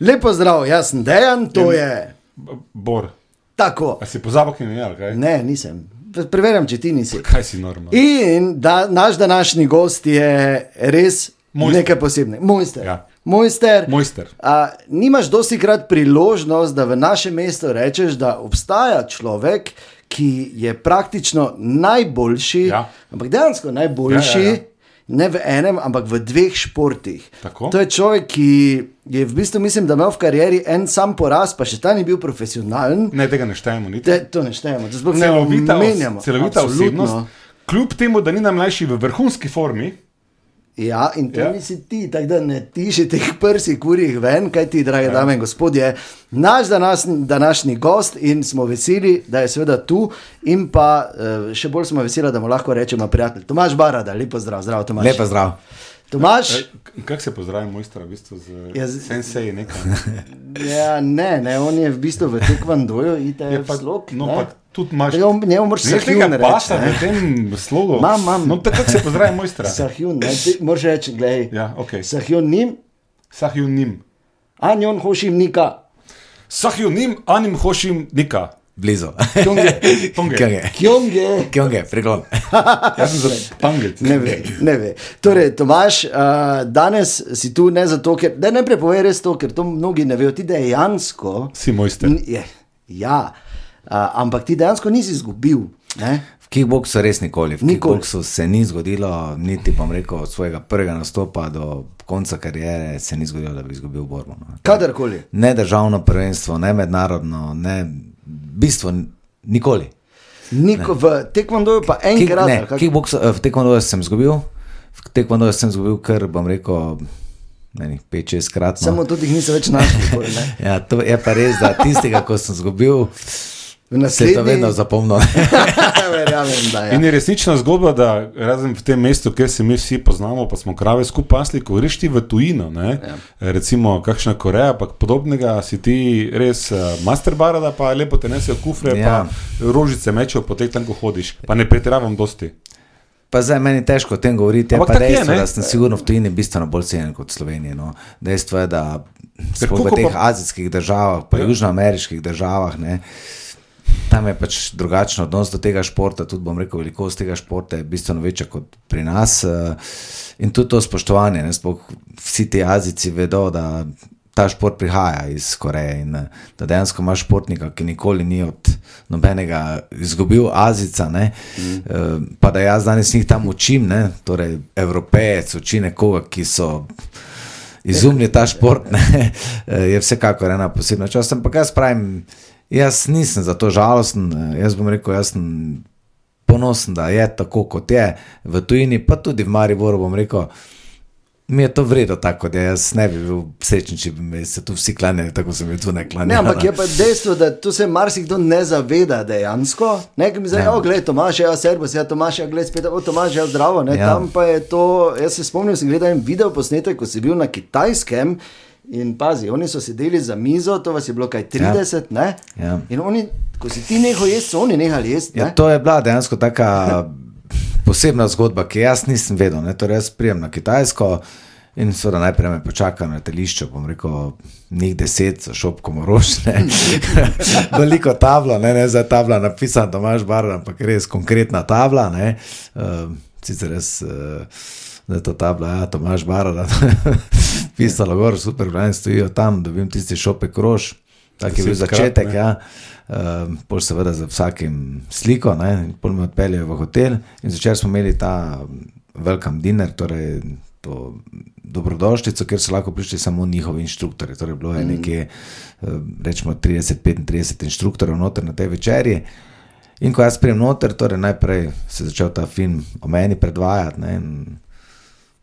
Lepo zdrav, jaz sem Dejan, to je Bor, tako. a si pozabil, ki je kaj? Ne, nisem. Preverjam, če ti nisi. Kaj si normalno? In da, naš današnji gost je res Mojster. nekaj posebnega. Mojster. Ja. Mojster. Mojster. A, nimaš dosti krat priložnost, da v našem mestu rečeš, da obstaja človek, ki je praktično najboljši, Ja. ampak dejansko najboljši. Ja, ja, ja. Ne v enem, ampak v dveh športih. Tako. To je človek, ki je v bistvu, mislim, da imel v karieri en sam poraz, pa še ta ni bil profesionalen. Ne, tega ne štejemo niti. Te, to ne štejemo, to sploh ne Celovita, os, omenjamo. celovita Absolutno. osebnost, kljub temu, da ni najmlajši v vrhunski formi, Ja, in to Ja. nisi ti, tako da ne tiši teh prsi, kurjih ven, kaj ti, drage ja. dame in gospodje, naš danas, današnji gost in smo veseli, da je seveda tu, in pa eh, še bolj smo veseli, da mu lahko rečemo prijatelj. Tomaš Barada, lepo zdrav, zdrav Tomaš. Lepo zdrav. Tomaš, Eh, kako se pozdravi mojstra, v bistvu z Ja, ja, z- sensei nekaj. ja, ne, ne, on je v bistvu v tekvandoju, ite Je v slog. no, ne. pa tudi imaš. Moraš Ne, sahjun tega pasa reči. v tem slogu. Imam, imam. No, tako kako se pozdravi mojstra. Sahjun, ne, ti moraš reči, gledaj. Ja, ok. Sahjun nim, Sahjunim. anjon hošim nika. Sahjunim, anim hošim nika. Blizu. Kjonge. Kjonge. kjonge. Kjonge, pregon. Jaz sem za tangec. Ne ve, ne ve. Torej, Tomaš, uh, danes si tu ne zato, ker. Da ne prepovej res to, ker to mnogi ne vejo. Ti dejansko. Si mojster. Ja, ampak ti dejansko nisi izgubil. Ne? V kickboksu res nikoli. V Nikoli. kickboksu se ni zgodilo, niti pa rekel, od svojega prvega nastopa do konca kariere se ni zgodilo, da bi izgubil borbo. No. Kadarkoli. Ne državno prvenstvo, ne mednarodno, ne bistvo, nikoli. Niko, v tekmondoju pa enkrat. ne, ali kako? kickboks, eh, v tekmodoju sem izgubil, v tekmodoju sem izgubil, ker bom rekel, ne, 5-6 krat. No. Samo tudi jih niso več ne. Ja, to je pa res, da tistega, ko sem izgubil, V se je to naslednji- vedno zapomnil. Verjamem, da je. In je resnična zgodba, da razen v tem mestu, kjer se mi vsi poznamo, pa smo krave skupaj pasli, ko greš ti v tujino, ne? ja. recimo kakšna Koreja, pa podobnega, si ti res uh, masterbar, da pa lepo te nesejo kufre, ja. Ja. pa rožice mečejo po teh tam, ko hodiš. Pa ne pretiravam dosti. Pa zdaj meni težko o tem govoriti, Ampak pa tako je, dejstvo, ne? da sem sigurno v tujini bistveno bolj cenjen kot v Sloveniji. No. Dejstvo je, da v teh pa- azijskih državah, pa Ja. južnoameriških državah, ne, tam je pač drugačen odnos do tega športa, tudi bom rekel, velikost tega športa je bistveno večja kot pri nas. eh, In tudi to spoštovanje, ne, sploh vsi ti Azijci vedo, da ta šport prihaja iz Koreje in eh, da dejansko imaš športnika, ki nikoli ni od nobenega izgubil Azica, ne, mm. pa da jaz danes njih tam učim, ne, torej Evropejec uči nekoga, ki so izumili ta šport, ne, je vsekakor ena posebna čast. Ampak jaz pravim, jaz nisem za to žalosten, jaz bom rekel, jaz sem ponosen, da je tako, kot je v tujini, pa tudi v Mariboru bom rekel. Mi je to vredno tako, da jaz ne bi bil srečen, če bi se tu vsi klanjali, tako se mi tu ne klanjali. Ne, ampak je pa dejstvo, da tu se marsikdo ne zaveda dejansko. Nekaj mi zdaj, Ja. gledaj, Tomaš, ja, servus, ja, Tomaš, ja, gledaj, spet, oh, Tomaš, ja, zdravo. Ne, Ja. Tam pa je to, jaz se spomnim, sem gledal en video posnetek, ko si bil na kitajskem. In pazi, oni so sedeli za mizo, to vas je bilo kaj 30, ja. ne? Ja. In oni, ko si ti nehal jesti, so oni nehali jesti. Ja, ne? to je bila dejansko taka posebna zgodba, ki jaz nisem vedel. Ne? Torej, jaz prijem na Kitajsko in seveda najprej me počaka na letališču, bom rekel, njih deset, za šopkom orožne. Veliko tabla, ne, ne za tabla napisana, da imaš bar, ampak res konkretna tabla. Ne? Uh, sicer res. Uh, Da je to tabla, ja, Tomaš Barada, pisalo gor, super, gledaj, stojijo tam, dobim tisti šopek rož, tak je bil začetek, ne. ja. Uh, pol seveda za vsakim sliko, ne, pol me odpeljejo v hotel. In zvečer smo imeli ta mm, welcome dinner, torej to dobrodošlico, kjer so lahko prišli samo njihovi inštruktori. Torej, bilo je nekje, uh, rečemo, 30-35 inštruktorjev noter na tej večerji. In ko jaz prijem noter, torej najprej se je začel ta film o meni predvajati. Ne, in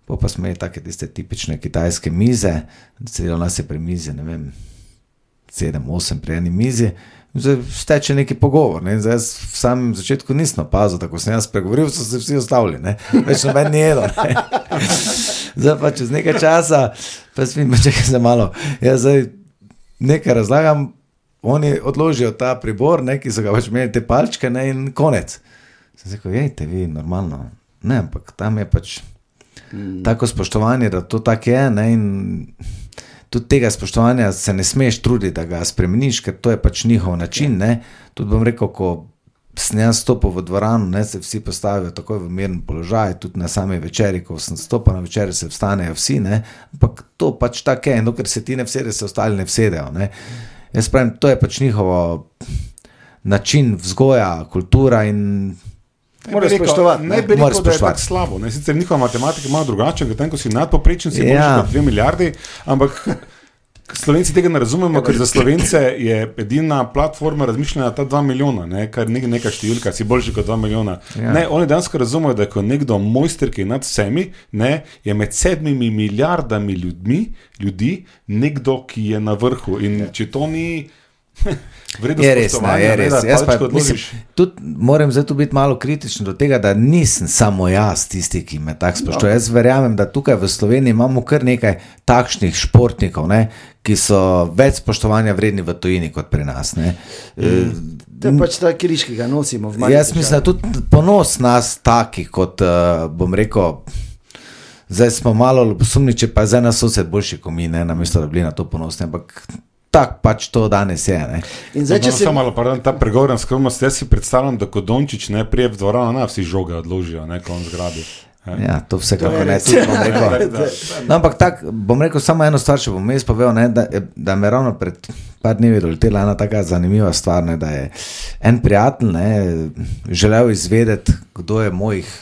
Po pa smo imeli take tiste tipične kitajske mize, celo nas je pri mizi, ne vem, sedem, osem pri eni mizi. Zdaj steče neki pogovor. Ne? Zdaj, v samem začetku nisem opazil, tako sem jaz spregovoril, so se vsi ustavili, ne? več noben ni jedel. ne. Zdaj pa čez nekaj časa, pa spim, čakaj za malo. Jaz zdaj nekaj razlagam, oni odložijo ta pribor, ne, ki so ga pač imeli te palčke, ne, in konec. Sem rekel, jejte, vi normalno. Ne, ampak tam je pač mm. tako spoštovanje, da to tako je. Ne, in tudi tega spoštovanja se ne smeš truditi, da ga spremeniš, ker to je pač njihov način. Ne. Tudi bom rekel, ko sem jaz stopil v dvorano, ne, se vsi postavijo takoj v miren položaj, tudi na sami večeri, ko sem stopil na večer, se vstanejo vsi. Ne. Ampak to pač tako je, no, ker se ti ne vsede, se ostali ne vsedejo. Ne. Jaz pravim, to je pač njihovo način vzgoja, kultura in Moraš spoštovati. Ne bi rekel, da je tako slabo. Ne? Sicer njihova matematika je malo drugačna, ker ko si nadpoprečen, si ja. boš 2 milijardi, ampak Slovenci tega ne razumemo, ker za Slovence je edina platforma razmišljanja ta 2 milijona, ne? kar ni neka številka, si boljši kot 2 milijona. Ja. Ne, oni dejansko razumejo, da je nekdo mojster, ki je nad vsemi, ne? je med sedmimi milijardami ljudmi, ljudi nekdo, ki je na vrhu. In ja. če to ni. Je res, ne, je res. Jaz pa, mislim, tudi, moram zdaj biti malo kritičen do tega, da nisem samo jaz tisti, ki me tako spoštuje. No. Jaz verjamem, da tukaj v Sloveniji imamo kar nekaj takšnih športnikov, ne, ki so več spoštovanja vredni v tujini kot pri nas. Ne. To je pač ta križ, ki ga nosimo v Mariupolu. Jaz mislim, da tudi ponos nas, taki kot uh, bom rekel. Zdaj smo malo sumni, če pa zdaj nas sosed boljši, kot mi, ne, namesto da bi bili na to ponosni. Ampak tako pač to danes je. Ne. In zdaj, če se samo malo, pardon, ta pregovorna skromnost, jaz si predstavljam, da ko Dončić ne prije v dvorano, na vsi žoge odložijo, ne kon zgradi. Ja, to vsekakor ne smem. No, ampak tako bom rekel samo eno stvar, če bom jaz povedal, ne, da, da me ravno pred par dnevi doletela ena tako zanimiva stvar, ne, da je en prijatelj ne, želel izvedeti, kdo je mojih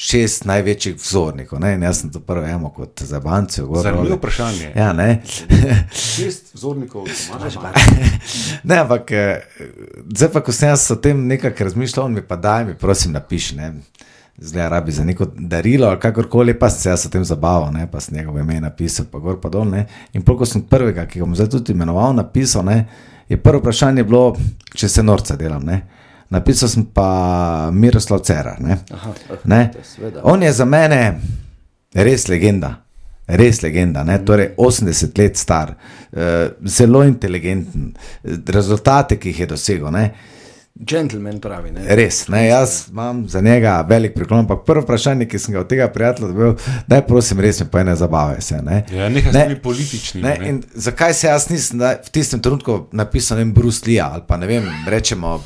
šest največjih vzornikov. Ne? Jaz sem to prvo emo kot za banke. Zanimivo vprašanje. Ja, šest vzornikov, imaš že ne. Ampak eh, zdaj, pa, ko sem jaz o tem nekaj razmišljal, mi pa daj mi, prosim, napiši. Ne? Zdaj, rabi za neko darilo, ali kakorkoli, pa se jaz s tem zabaval, ne? pa sem njegove ime napisal, pa gor pa dol. Ne? In pol, ko sem prvega, ki ga bom zdaj tudi imenoval, napisal, ne? je prvo vprašanje bilo, če se norca delam. Ne? Napisal sem pa Miroslav Cera. Ne? Aha, ne? On je za mene res legenda. Res legenda, ne? torej 80 let star, uh, zelo inteligenten, rezultate, ki jih je dosegel. Ne? Gentleman pravi. Ne? Res, ne? jaz imam za njega velik priklon. Ampak prvo vprašanje, ki sem ga od tega prijatelja dobil, da je prosim, res me pa ne zabave. Se, ne? Ja, nekaj ne, politični. Ne? Ne? Zakaj se jaz nisem v tistem trenutku napisal, ne vem, Bruce Lee ali pa ne vem, rečemo.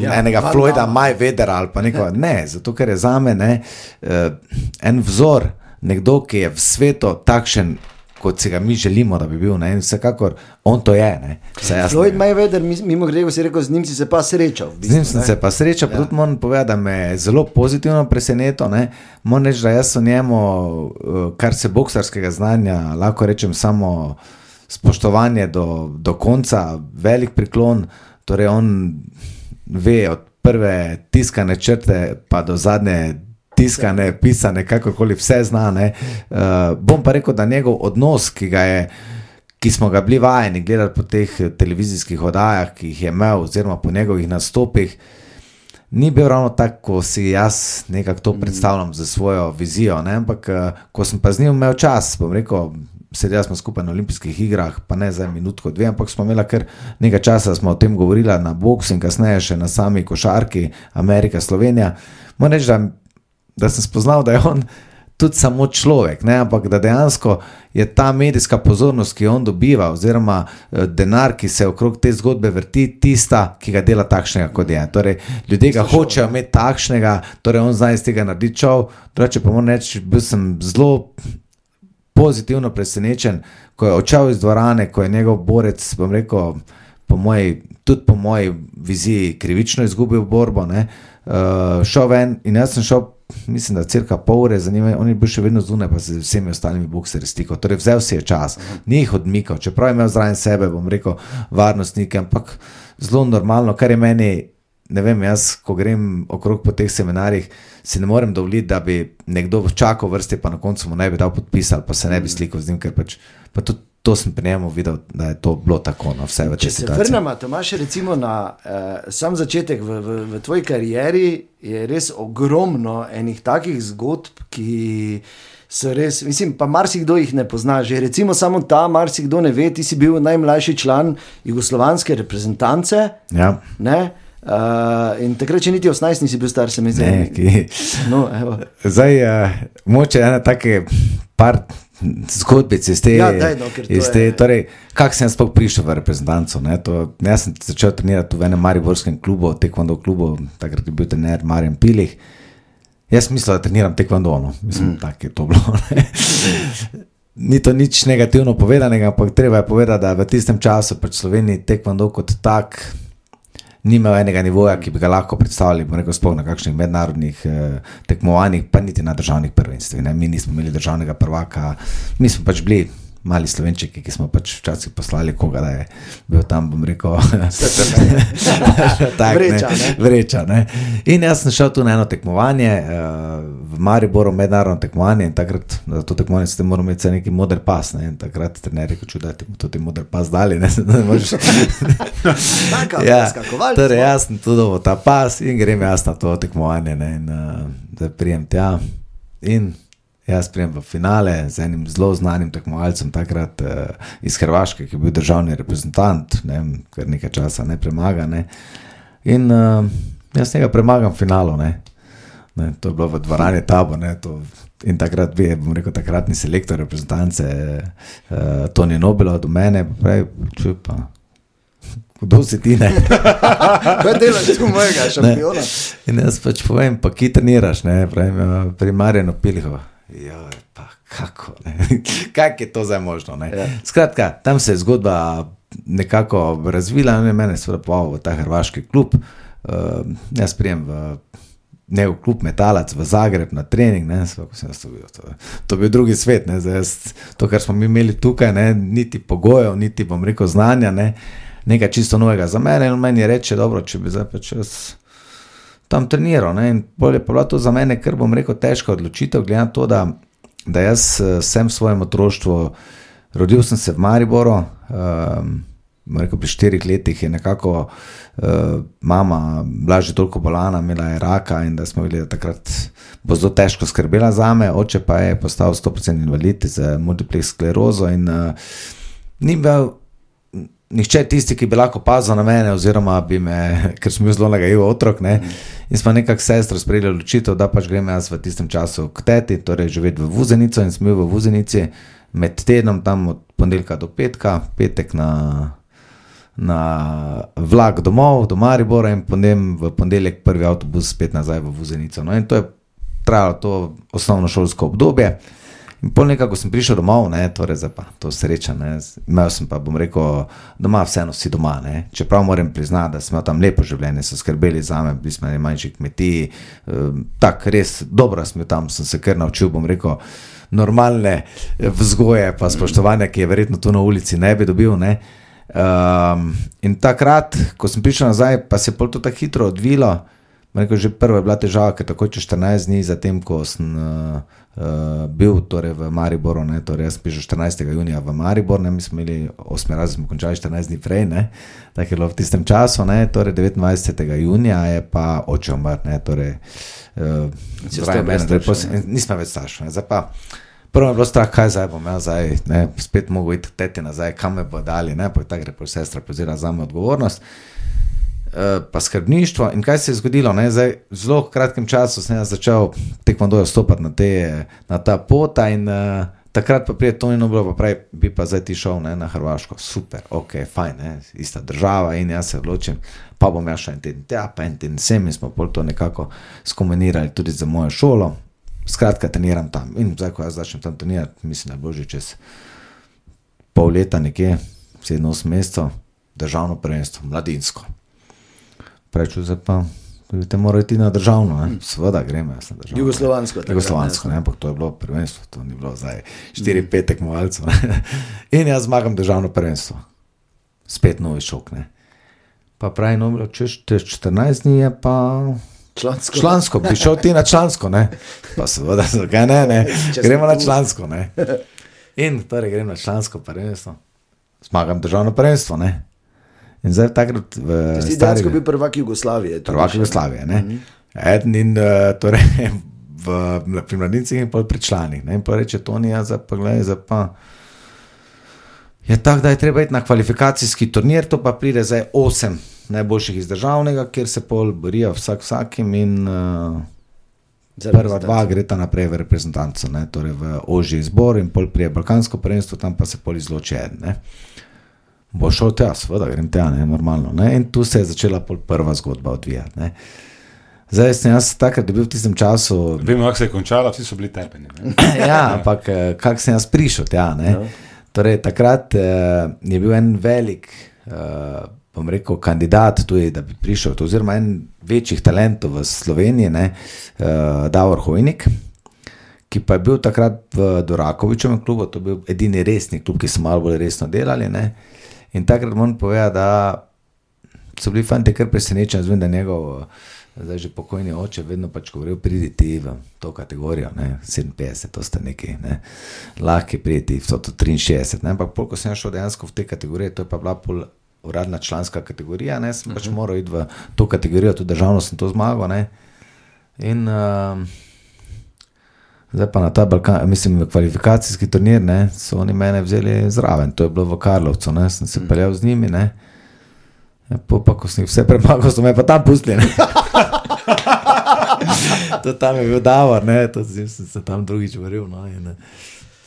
Ja, enega Floyda, Maj Vedera ali pa nekaj. Ne, zato ker je za me ne, uh, en vzor, nekdo, ki je v svetu takšen. Kot si ga mi želimo, da bi bil, ne? in vsekakor on to je. Floyd Mayweather, mimo grede, si rekel, z njim si se pa srečal. Bistvu, z njim sem se pa srečal, ja. tudi moram povedati, da me je zelo pozitivno presenetil. Moram reči, da jaz o njemu, eh, kar se boksarskega znanja, lahko rečem samo spoštovanje do, do konca, velik priklon. Torej, on ve od prve tiskane črte, pa do zadnje tiskane, pisane, kakorkoli vse znane. Uh, bom pa rekel, da njegov odnos, ki ga je. Ki smo ga bili vajeni gledati po teh televizijskih oddajah, ki jih je imel, oziroma po njegovih nastopih, ni bil ravno tako, kot si jaz nekako to predstavljam za svojo vizijo. Ne? Ampak, eh, ko sem pa z njim imel čas, bom rekel, sedeli smo skupaj na olimpijskih igrah, pa ne za minutko, dve, ampak smo imeli kar nekaj časa, smo o tem govorili na boksu in kasneje še na sami košarki, Amerika, Slovenija. Moram reči, da, da sem spoznal, da je on tudi samo človek, ne? ampak da dejansko je ta medijska pozornost, ki jo on dobiva, oziroma eh, denar, ki se okrog te zgodbe vrti, tista, ki ga dela takšnega, kot je. Torej, ljudje ga hočejo imeti takšnega, torej on zdaj iz tega naredi čov. Drugače pa moram reči, bil sem zelo pozitivno presenečen, ko je odšel iz dvorane, ko je njegov borec, bom rekel, po moji, tudi po moji viziji, krivično izgubil borbo. Uh, šel ven in jaz sem šel, mislim, da cirka pol ure za njim, on je bil še vedno zunaj, pa z vsemi ostalimi bokserji stikal. Torej, vzel si je čas, ni jih odmikal, čeprav je imel zraven sebe, bom rekel, varnostnike, ampak zelo normalno, kar je meni ne vem, jaz, ko grem okrog po teh seminarjih, si ne morem dovoliti, da bi nekdo čakal vrste, pa na koncu mu ne bi dal podpis ali pa se ne bi slikal z njim, ker pač pa tudi. To sem pri njemu videl, da je to bilo tako na no, vse vrste. Če se vrnemo, Tomaš, recimo na eh, sam začetek v, v, v tvoji karieri, je res ogromno enih takih zgodb, ki So res, mislim, pa marsikdo jih ne pozna. Že recimo samo ta, marsikdo ne ve, ti si bil najmlajši član jugoslovanske reprezentance. Ja. Ne? Uh, in takrat, če niti 18, nisi bil star, se mi zdi. Ne, ki- No, evo. Zdaj, uh, moče ena take par zgodbic iz te. Ja, daj, no, iz te je- torej, Kako sem sploh prišel v reprezentanco? Ne? To, jaz sem začel trenirati v enem mariborskem klubu, tekvando klubu, takrat je bil trener Marjan Pilih. Jaz mislim, da treniram tekvando, no. mislim, mm. tako je to bilo. Ni to nič negativno povedanega, ampak treba je povedati, da v tistem času pred Slovenijo tekvando kot tak ni imel enega nivoja, ki bi ga lahko predstavljali, rekel, sploh na kakšnih mednarodnih eh, tekmovanjih, pa niti na državnih prvenstvih. ne. Mi nismo imeli državnega prvaka, mi smo pač bili mali slovenčiki, ki smo pač včasih poslali koga, da je bil tam, bom rekel, tak, Vreča, ne. vreča. Ne. In jaz sem šel tu na eno tekmovanje, uh, v Mariboru, mednarodno tekmovanje in takrat na to tekmovanje ste morali imeti neki moder pas. Ne. In takrat trener je rekel, da ti bomo tudi moder pas dali. Ne, ne moreš Taka, ja, torej, smo. jaz sem tudi dobil ta pas in grem jaz na to tekmovanje. Ne, in, uh, da prijem tja. In jaz prijem v finale z enim zelo znanim tekmovalcem, takrat uh, iz Hrvaške, ki je bil državni reprezentant, ne, kar nekaj časa ne premaga. Ne. In uh, jaz njega premagam v finalu. Ne. Ne, to je bilo v dvorani Tabo. Ne, to, in takrat bi, bom rekel, takratni selektor reprezentance, uh, Toni Nobel, do mene, pravi, čuj pa. Kdo si ti ne? Kaj delaš tu mojega šampiona? In jaz pač povem, pa ki treniraš, ne, pravim, pri Marjanu Pilho. Ja, pa kako, kako je to zdaj možno? Ne? Ja. Skratka, tam se je zgodba nekako razvila, ne mene seveda pa v ta hrvaški klub. Uh, jaz prijem v ne v klub Metalac, v Zagreb na trening, ne, sva, ko sem jaz to videl. To, to je bil drugi svet, ne, zdaj jaz, to, kar smo mi imeli tukaj, ne, niti pogojev, niti bom rekel znanja, ne, nekaj čisto novega za mene. In meni reče, dobro, če bi zdaj pač jaz tam treniral. Ne, in bolje pa bila to za mene, ker bom rekel, težka odločitev, glede na to, da, da jaz eh, sem v svojem otroštvu, rodil sem se v Mariboru. Um, rekel, pri štirih letih je nekako uh, mama bila že toliko bolana, imela je raka in da smo bili da takrat bo zelo težko skrbela za me, oče pa je postal 100% invalid z multiplex sklerozo in uh, ni bil nihče tisti, ki bi lahko pazil na mene, oziroma bi me, ker sem bil zelo nagajiv otrok. Ne? In smo nekako sestro sprejeli odločitev, da pač grem jaz v tistem času k teti, torej živeti v Vuzenico in sem bil v Vuzenici med tednom, tam od ponedeljka do petka, petek na, na vlak domov, do Maribora in potem v ponedeljek prvi avtobus spet nazaj v Vuzenico. No, in to je trajalo to osnovno šolsko obdobje. In pol nekako ko sem prišel domov, ne, torej zdaj pa to sreča, ne, imel sem pa, bom rekel, doma vseeno si doma, ne, čeprav moram priznati, da smo tam lepo življenje, so skrbeli za me, bili smo na manjši kmetiji, um, tako res dobro bil tam, sem se kar naučil, bom rekel, normalne vzgoje, pa spoštovanja, ki je verjetno tu na ulici ne bi dobil, ne. Um, in takrat, ko sem prišel nazaj, pa se je pol to tako hitro odvilo, Rekel, že prva je bila težava, ker tako čez 14 dni, zatem ko sem uh, uh, bil torej v Mariboru, ne, torej jaz sem prišel 14. junija v Maribor, ne, mi smo imeli 8 razred, smo končali 14 dni prej, ne, tako je bilo v tistem času, ne, torej 29. junija je pa oče umrl, ne, torej uh, in nismo več staršev, ne, zdaj pa. Prvo je bilo strah, kaj zdaj bom jaz, zdaj, ne, spet mogo iti teti nazaj, kam me bo dali, ne, pa tako rekel, sestra prevzela za me odgovornost. Eh, pa skrbništvo. In kaj se je zgodilo? Ne? Zdaj, v zelo kratkem času sem začel tekmondo stopiti na, te, na ta pota in uh, takrat pa pride to in oblo, pa pravi, bi pa zdaj ti šel ne, na Hrvaško. Super, ok, fajn, ne? ista država in jaz se odločim, pa bom jaz šel en teden tja, pa en teden sem in smo pol to nekako skombinirali tudi za mojo šolo. Skratka, treniram tam in zdaj, ko jaz začnem tam trenirati, mislim, da bilo že čez pol leta, nekje 7-8 mesecev, državno prvenstvo, mladinsko. Preču zdaj pa, te morajo iti na državno, ne? seveda gremo, jaz na državno. Jugoslovansko takrat, Jugoslovansko, ne. ampak to je bilo prvenstvo, to ni bilo zdaj 4-5 tekmovalcev. ne. In jaz zmagam državno prvenstvo, spet novi šok. Ne. Pa pravi, no, čez čez 14 dni je pa Člansko. člansko, bi šel ti na člansko, ne. Pa seveda, zakaj ne, ne. Gremo na člansko. Ne. In torej grem na člansko prvenstvo, zmagam državno prvenstvo. Ne. In zdaj takrat v Si stari dejansko bil prvak Jugoslavije. prvak še. Jugoslavije. Ne? Eden in uh, torej, v, pri mladincih in pri članih. Ne? In pa reče Toni, ja, zdaj pa gledaj, zdaj pa. Je tako, da je treba iti na kvalifikacijski turnir, to pa pride zdaj osem najboljših iz državnega, kjer se pol borijo vsak vsakim in uh, prva dva gre ta naprej v reprezentanco, ne? torej v ožji izbor in pol prije Balkansko prvenstvo, tam pa se pol izloči en. Ne? Bo šel tja, seveda grem tja, ne, normalno. Ne? In tu se je začela pol prva zgodba odvijati. Ne? Zdaj sem jaz takrat bil v tistem času. Vemo, kako se je končala, vsi so bili tepeni. ja, ampak eh, kako sem jaz prišel tja? No. Torej, takrat uh, je bil en velik, uh, bom rekel, kandidat tudi, da bi prišel, to, oziroma en večjih talentov v Sloveniji, ne, uh, Davor Hojnik, ki pa je bil takrat v Dorakovičem klubu, to je bil edini resni klub, ki so malo bolj resno delali. Ne. In takrat moram povedati, da so bili fanti kar presenečeni, zvem, da njegov. Uh, zdaj že pokojni oče, vedno pač govoril, pridite v to kategorijo, ne, 57, to ste neki, ne, lahki pridite v to 63. Ne, ampak ko sem šel dejansko v te kategorije, to je pa bila pol uradna članska kategorija, ne, sem pač uh mhm. -huh. moral iti v to kategorijo, tudi državno sem to zmagal. Ne, in uh, zdaj pa na ta Balkan, mislim, kvalifikacijski turnir, ne, so oni mene vzeli zraven, to je bilo v Karlovcu, ne, sem se. -huh. peljal z njimi. Ne, Ja, po, pa, ko sem jih vse premagal, so me pa tam pustili. to tam je bil Davor, ne, to sem se tam drugič vril. No,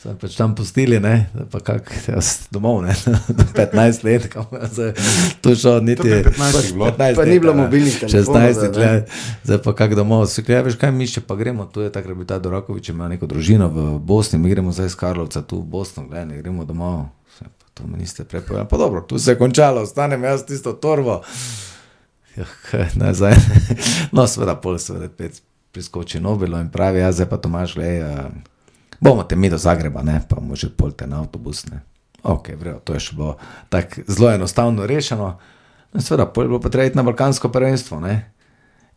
Sem pač tam pustili, ne, pa kak, jaz domov, ne, 15 let, kam se tu šel, niti 15, 15 pa ni bilo mobilnih telefonov. 16 let, zdaj pa kak domov, se kaj, veš, kaj mi še pa gremo, tu je takrat bil ta Dorakovič, ima neko družino v Bosni, mi gremo zdaj iz Karlovca tu v Bosno, gledaj, gremo domov to mi niste prepovedali. Pa dobro, tu se je končalo, ostanem jaz tisto torvo. Ja, nazaj. No, seveda, pol seveda, pet priskoči Nobilo in pravi, jaz zdaj pa to imaš, le, uh, bomo te mi do Zagreba, ne, pa može polte na avtobus, ne. Ok, vrejo, to je še bilo tako zelo enostavno rešeno. No, seveda, pol je bilo potrebno na Balkansko prvenstvo, ne.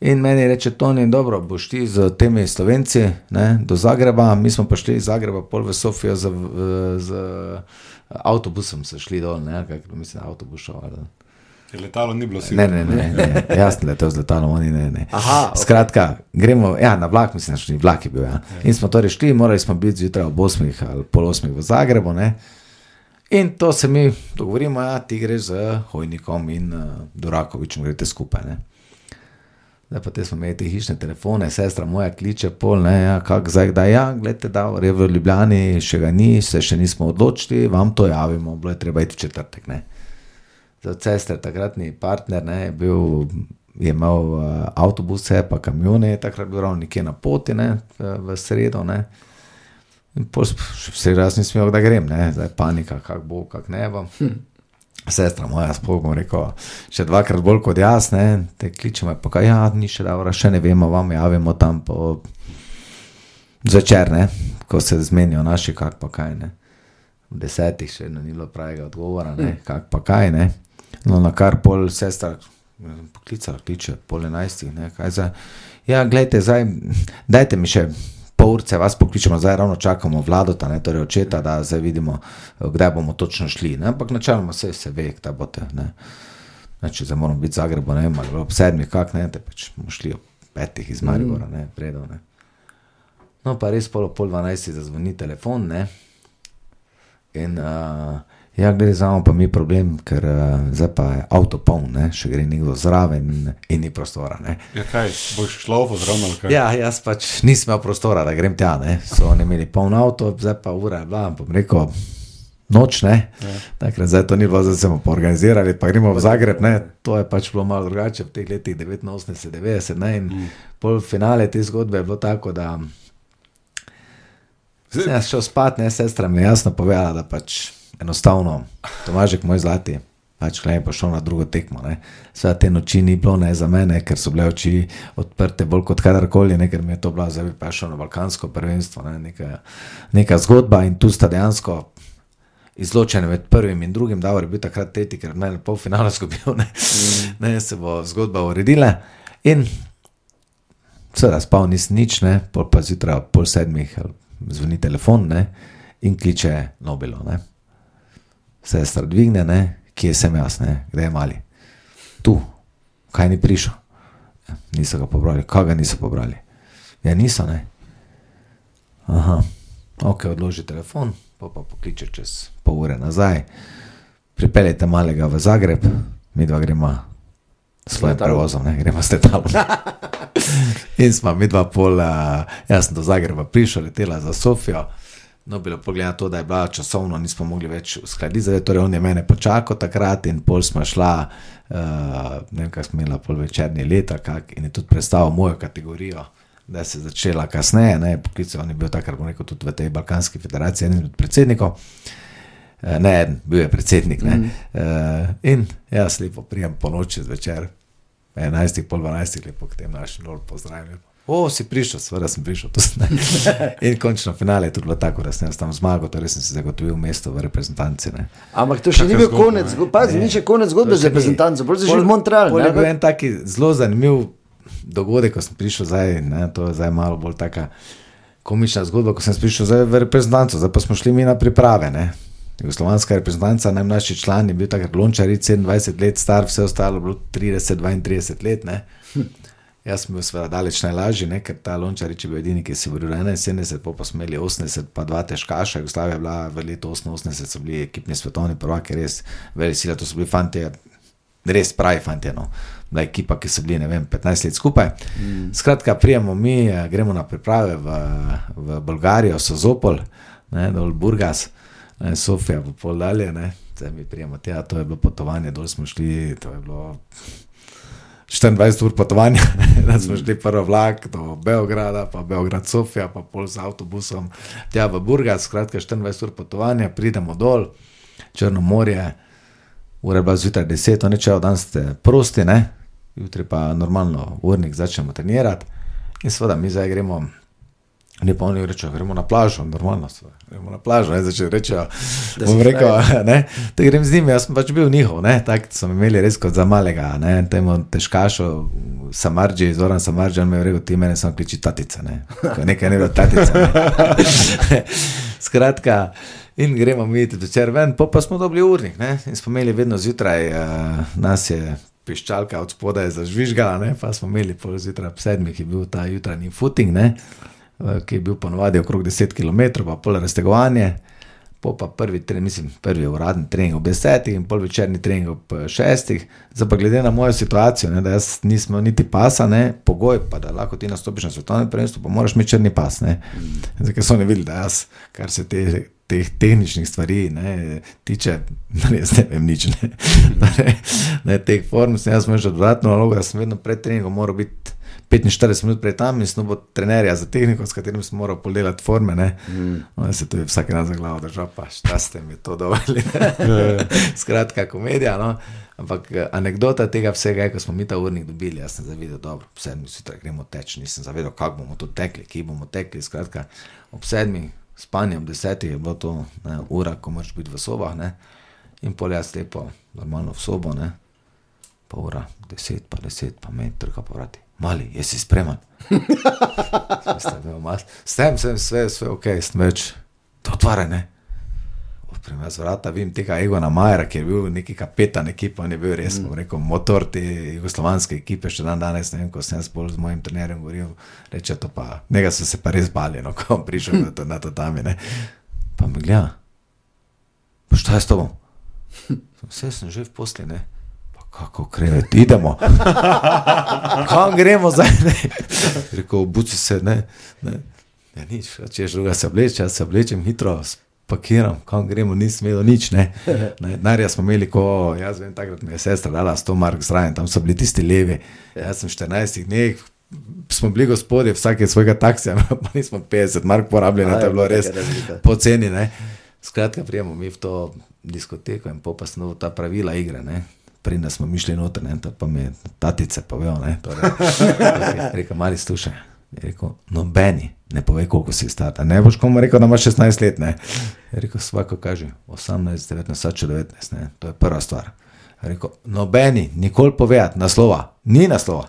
In meni reče, Toni, dobro, boš ti z temi slovenci ne, do Zagreba, mi smo pa šli iz Zagreba, pol v Sofijo z, z, z avtobusom se šli dol, ne, kaj mislim, avtobus šel. Letalo ni bilo sigurno. Ne, ne, ne, ne. jaz sem letel z letalom, oni ne. ne. Aha, okay. Skratka, gremo ja, na vlak, mislim, da vlak je bil. Ja. Ja. In smo torej šli, morali smo biti zjutraj ob 8 ali pol 8 v Zagrebu. Ne. In to se mi dogovorimo, da ja, ti greš z Hojnikom in uh, Durakovičem, greš skupaj. Ne. Zdaj pa te smo imeli te hišne telefone, sestra moja kliče, pol ne, ja, kako zdaj, da ja, gledite, da je v Ljubljani, še ga ni, se še nismo odločili, vam to javimo, bilo je treba iti v četrtek. Ne. Za sestre, takratni partner, ne, je, bil, je imel uh, avtobuse, pa kamione, takrat bil ravno nekje na poti, ne, v sredo. Ne. In vse raz nisem imel, da grem, ne, zdaj panika, kako bo, kako ne bo. Hm sestra moja, spogom rekel, še dvakrat bolj kot jaz, ne, te kličemo, pa kaj, ja, ni še dobro, še ne vemo, vam javimo tam po zvečer, ne, ko se zmenijo naši, kak pa kaj, ne. V desetih še ni bilo pravega odgovora, ne, hm. kak pa kaj, ne. No, na kar pol sestra poklicala, kliče, pol enajstih, ne, kaj za, ja, gledajte, zdaj, dajte mi še pol ure vas pokličemo, zdaj ravno čakamo vlado, ta, ne, torej očeta, da zdaj vidimo, kdaj bomo točno šli. Ne. Ampak načeloma vse se ve, kdaj boste. Ne. Ne, če zdaj moramo biti v Zagrebu, ne vem, ali ob sedmih, kak ne, te pač bomo šli ob petih iz Maribora, ne, predov. Ne. No, pa res polo pol dvanajsti zazvoni telefon, ne. In uh, Ja, gre za pa mi problem, ker uh, zdaj pa je avto poln, ne? še gre nekdo zraven in, in ni prostora. Ne? Ja, kaj, boš šlo v zraven? Ja, jaz pač nisem imel prostora, da grem tja. Ne? So oni imeli poln avto, zdaj pa ura je bila, bom rekel, noč. Ja. Takrat zdaj to ni bilo, da smo organizirali, pa gremo v Zagreb. Ne? To je pač bilo malo drugače v teh letih 89-90. In mm. pol finale te zgodbe je bilo tako, da sem jaz šel spat, ne sestra mi je jasno povedala, da pač enostavno, Tomažek, moj zlati, pač klej pa šel na drugo tekmo. Vse te noči ni bilo ne za mene, ker so bile oči odprte bolj kot kadarkoli, ne, ker mi je to bilo, zdaj pa šel na Balkansko prvenstvo, ne, neka, neka zgodba in tu sta dejansko. Izločene med prvim in drugim, da je bil takrat tretji, ker naj pol finale zgubil, ne, mm. ne se bo zgodba uredila. In seveda spal nisem nič, ne, pol pa zjutraj ob pol sedmih zvoni telefon ne, in kliče Nobelo. Ne sestra dvigne, ne? kje sem jaz, ne? kde je mali. Tu, kaj ni prišel. Niso ga pobrali, kaj ga niso pobrali. Ja, niso, ne. Aha, ok, odloži telefon, pa pa pokliče čez pol ure nazaj. Pripeljete malega v Zagreb, mi dva gremo s svojim prevozom, ne, gremo s letalom. In smo mi dva pol, uh, jaz sem do Zagreba prišel, letela za Sofijo. No, bilo pogled na to, da je bila časovno, nismo mogli več uskladiti, torej on je mene počakal takrat in pol smo šla, uh, ne vem, kaj smo imela, pol večerni leta, kak, in je tudi predstavil mojo kategorijo, da je se začela kasneje, ne, poklical, on je bil takrat, bom rekel, tudi v tej Balkanski federaciji, eden od predsednikov. Eh, Ne, eden, bil je predsednik. Mm. Uh, in jaz lepo prijem po noči zvečer, 11, pol 12, lepo k tem našim lord pozdravim. O, si prišel, seveda sem prišel. to. In končno finale je tudi bilo tako, da sem tam zmagal, torej sem si zagotovil mesto v reprezentanci. Ne. Ampak to še ni Kakšna bil zgodba, konec, pazi, ni še konec zgodbe To z ni. reprezentanco, bolj si že v Montreal. pol ne, Je bil en taki zelo zanimiv dogodek, ko sem prišel zdaj, ne, to je zdaj malo bolj taka komična zgodba, ko sem prišel zdaj v reprezentanco, zdaj pa smo šli mi na priprave. Ne. Jugoslovanska reprezentanca, najmlajši član je bil takrat Lončaric, 27 let star, vse ostalo je bilo 30-32 let. Ne. Jaz sem bil seveda daleč najlažji, ne, ker ta Lončarič je bil edini, ki si boril 71, pol pa smo imeli 80, pa dva težkaša. Jugoslavija je bila v letu 88, so bili ekipni svetovni prvaki, res veliki sile, to so bili fanti, res pravi fanti. No. Bila je ekipa, ki so bili ne vem, 15 let skupaj. Mm. Skratka, prijemo mi, eh, gremo na priprave v, v Bolgarijo, Sozopol, ne, dol Burgas, ne, Sofija, pa pol dalje. Ne. Zdaj mi prijemo tja, to je bilo potovanje, dol smo šli, to je bilo 24 ur potovanja, da smo šli prvo vlak do Beograda, pa Beograd Sofija, pa pol z avtobusom tja v Burgas, skratka 24 ur potovanja, pridemo dol, Črno morje, ura je bila zjutraj 10, oni čejo, dan ste prosti, ne? jutri pa normalno urnik začnemo trenirati in seveda mi zdaj gremo. Ne pa oni rečejo, gremo na plažo, normalno so. Gremo na plažo, ne začnejo reči. Da Bom rekel, ne, da grem z njimi, jaz sem pač bil njihov, ne, tako so me imeli res kot za malega, ne, temu težkašo, Samarđi, Zoran Samarđi, on mi je rekel, ti mene samo kliči tatica, ne, nekaj ne bilo tatica. Ne. Skratka, in gremo mi tudi večer ven, pa, pa smo dobili urnik, ne, in smo imeli vedno zjutraj, uh, nas je piščalka od spodaj zažvižgala, ne, pa smo imeli pol zjutraj ob sedmih, je bil ta jutranji footing, ne, ki je bil ponovadi okrog 10 km, pa pol raztegovanje. Po pa prvi, trening, mislim, prvi uradni trening ob desetih in pol večerni trening ob eh, šestih. Zdaj pa glede na mojo situacijo, ne, da jaz nisem niti pasa, ne, pogoj pa, da lahko ti nastopiš na svetovnem prvenstvu, pa moraš imeti črni pas. Ne. Zdaj, ker so oni videli, da jaz, kar se te, teh tehničnih stvari ne, tiče, res ne vem nič. Ne, ne, ne teh form sem jaz imel že dodatno nalogo, da sem vedno pred treningom moral biti 45 minut pred tam in sem bo trenerja za tehniko, s katerim sem moral podelati forme. Ne. Mm. On se tu je vsak dan za glavo držal, pa šta ste mi to dovolili. Skratka, komedija. No. Ampak eh, anekdota tega vsega je, ko smo mi ta urnik dobili, jaz sem zavedel, da ob sedmih zjutraj gremo teč, nisem zavedel, kako bomo to tekli, kje bomo tekli. Skratka, ob sedmih, spanje ob desetih je bilo to ne, ura, ko moraš biti v sobah. Ne. In pol jaz lepo, normalno v sobo, ne. pa ura, deset, pa deset, pa me trka po vrati. Mali, jaz si spreman. Sem, sem, vse, vse ok, sem več, to otvara, ne. Odprem jaz vrata, vidim tega Egona Majera, ki je bil neki kapetan ekipe, on je bil res, mm. rekel, motor te jugoslovanske ekipe, še dan danes, ne vem, ko sem spol z mojim trenerjem govoril, reče to pa, njega so se pa res bali, no, ko on prišel na to, na to tam, ne. Pa me gleda, pa šta je s tobom? Vse sem že v posli, ne. Kako krevet, idemo. Kam gremo zdaj? Rekel, buci se, ne. ne. Ja, nič, če je druga se obleče, jaz se oblečem hitro, spakiram, kam gremo, ni smelo nič. Ne. Ne, Narja smo imeli, ko jaz vem, takrat mi je sestra dala 100 mark zraven, tam so bili tisti levi. Jaz sem 14 dneh, smo bili gospodje, vsak je svojega taksija, pa nismo 50 mark porabljeni, A, to je bilo res poceni. Skratka, prijemo mi v to diskoteko in pa smo ta pravila igre. Ne. Prej da smo mišli noter, ne, pa mi tatice povedal, ne, torej, rekel, mali slušaj, je rekel, nobeni, ne povej, koliko si star, ne boš komu rekel, da imaš 16 let, ne, je rekel, svako kaže, 18, 19, sače 19, ne, to je prva stvar. Je rekel, nobeni, nikoli povedati naslova, ni naslova,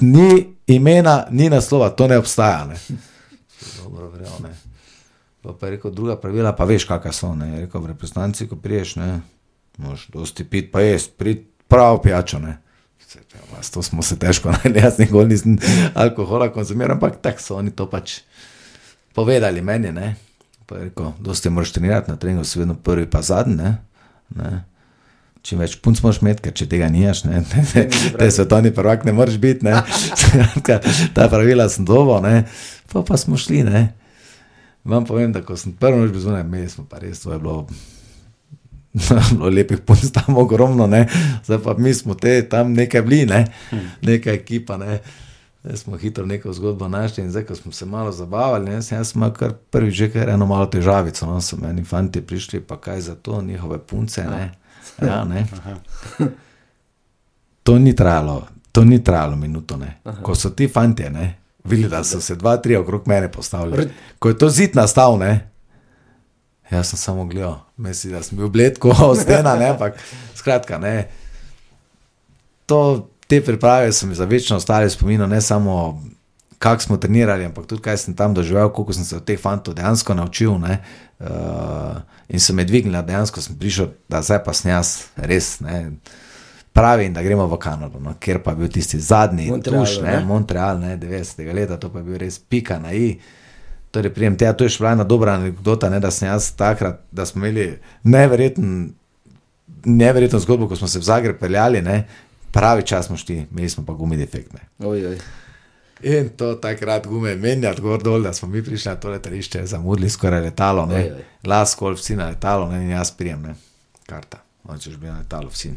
ni imena, ni naslova, to ne obstaja, ne. Dobro, verjel, ne. Pa, pa je rekel, druga pravila, pa veš, kakšna so. Ne. Je rekel, v reprezentanci, ko priješ, ne, moš dosti pit, pa jaz, prid prav pijačo. Ne. Vas, to smo se težko najdli, jaz nikoli nisem alkohola konzumiral, ampak tako so oni to pač. povedali meni, ne. Pa je rekel, dosti moraš trenirati na treningu, si vedno prvi, pa zadnji, ne. ne. Čim več punc moraš imeti, ker če tega nimaš, ne, ne, ne, te svetovni prvak ne moreš biti, ne. Ta pravila sem dobo, ne. Pa pa smo šli, ne. Vam povem, da ko sem prvič bil zunaj, imeli smo pa res, to je bilo lepih punc tam ogromno, ne. zdaj pa mi smo te tam nekaj bili, ne. neka ekipa. Ne. Zdaj smo hitro neko zgodbo našli in zdaj, ko smo se malo zabavali, ne, sem jaz imel kar prvič že kar eno malo težavico. No, so meni fanti prišli, pa kaj za to, njihove punce. Ne. Ja, ne. To ni trajalo, to ni trajalo minuto. Ne. Ko so ti fanti, ne, videli, da so se dva, tri okrog mene postavili. Ko je to zid nastal, ne, jaz sem samo gledal, mislim, da sem bil bled, kot stena, ne, ampak skratka, ne. To, te priprave so mi za večno ostale spomin, ne samo kako smo trenirali, ampak tudi kaj sem tam doživel, koliko sem se od teh fantov dejansko naučil. Ne, uh, in so me dvignili, dejansko sem prišel, da zdaj pa sem jaz res. Ne, Pravi, da gremo v Kanado, no, ker pa je bil tisti zadnji, Montrealu, tuš, ne, ne? Montreal, ne, 90. leta, to pa je bil res pika na i. Torej, prijem tega, to je šla ena dobra anekdota, ne, da sem jaz takrat, da smo imeli neverjeten, neverjetno zgodbo, ko smo se v Zagreb peljali, ne, pravi čas smo šli, imeli smo pa gumi defektne. Oj, oj. In to takrat gume menjati gor dol, da smo mi prišli na to letališče, zamudili skoraj letalo, ne, Oj, oj. lasko, vsi na letalo, ne, in jaz prijem, ne, karta, hočeš biti na letalo, vsi.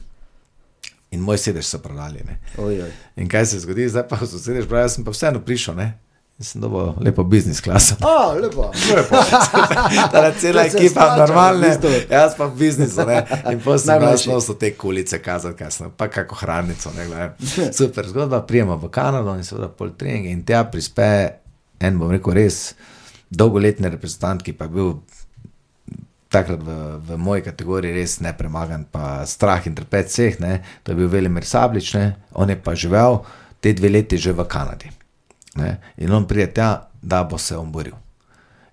In moj sedež so prodali. Oj, oj. In kaj se zgodi, zdaj pa so sedež, pravi, jaz sem pa vseeno prišel, ne. In sem dobil lepo biznis klaso. A, lepo. Ta cela To se ekipa, normalne, jaz pa ne. In potem sem nosil te kulice kazati, kaj sem, pa kako hranico, ne. Super zgodba, prijemo v Kanado in seveda pol treninge in tja prispe en, bom rekel, res dolgoletni reprezentant, ki pa je bil takrat v, v moji kategoriji res nepremagan, pa strah in trpet vseh, ne. To je bil Velimir Sablič, ne. On je pa živel te dve leti že v Kanadi. Ne. In on pride tja, da bo se on boril.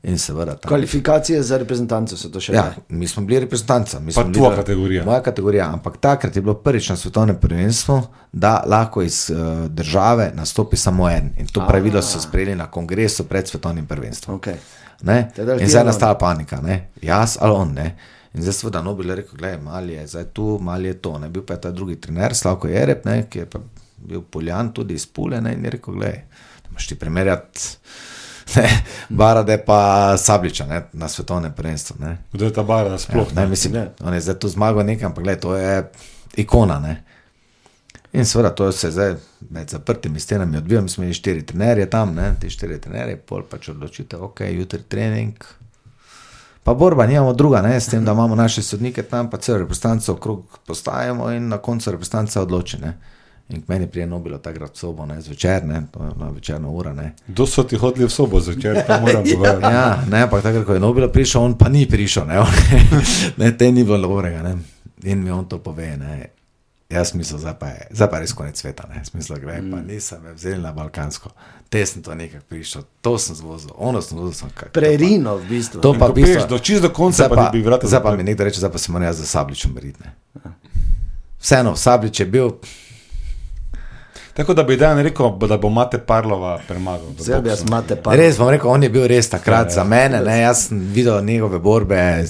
In seveda tam. Kvalifikacije za reprezentanco so to še Ja, ne. mi smo bili reprezentanca. mi Pa tvoja kategorija. Moja kategorija, ampak takrat je bilo prvič na svetovnem prvenstvu, da lahko iz uh, države nastopi samo en. In to pravilo so sprejeli na kongresu pred svetovnim prvenstvom. Okay. In zdaj je nastala panika, ne? jaz ali on. Ne? In zdaj seveda Nobel je rekel, gledaj, mali je zdaj tu, mali je to. Ne? Bil pa je ta drugi trener, Slavko Jereb, ne? ki je pa bil poljan tudi iz Pule ne? in je rekel, gledaj, imaš ti primerjati ne, Barade pa Sabliča ne? na svetovnem prvenstvu. Ne? Kdo je ta bar, da sploh Ja, ne, mislim, Ne. on je zdaj tu zmagal nekaj, ampak gled, to je ikona. Ne? In seveda to se zdaj med zaprtimi stenami odvija, mi smo imeli štiri trenerje tam, ne? ti štiri trenerje, pol pač odločite, ok, jutri trening. Pa borba, nimamo druga, ne? s tem, da imamo naše sodnike tam, pa celo reprezentanco okrog postajamo in na koncu reprezentanca odloči. Ne? In k meni prije Nobilo takrat sobo, ne, zvečer, ne, to je bila večerna ura, ne. Kdo so ti hodili v sobo zvečer, to moram povedati. Ja, ne, ampak takrat, ko je Nobel prišel, on pa ni prišel, ne, ne te ni bilo dobrega. Ne. In mi on to pove. Ne. Jaz mislim, zdaj pa je, zdaj pa je res konec sveta. Ne. Smisla, gre, pa nisem me vzeli na Balkansko. Te sem to nekaj prišel, to sem zvozil, ono sem zvozil. Prerino v bistvu. To pa bistvu- prideš do čisto do konca, Zdaj pa ti bi vrata zdaj pa mi nekdo reče, zdaj pa se moram jaz za sabličem boriti. ne. Vseeno, sablič je bil, Tako da bi dan rekel, da bo Mate Parlova premagal. Zdaj bi jaz boksu. imate pa. res bom rekel, on je bil res takrat Ja, ja. za mene, ne, jaz sem videl njegove borbe, Ja,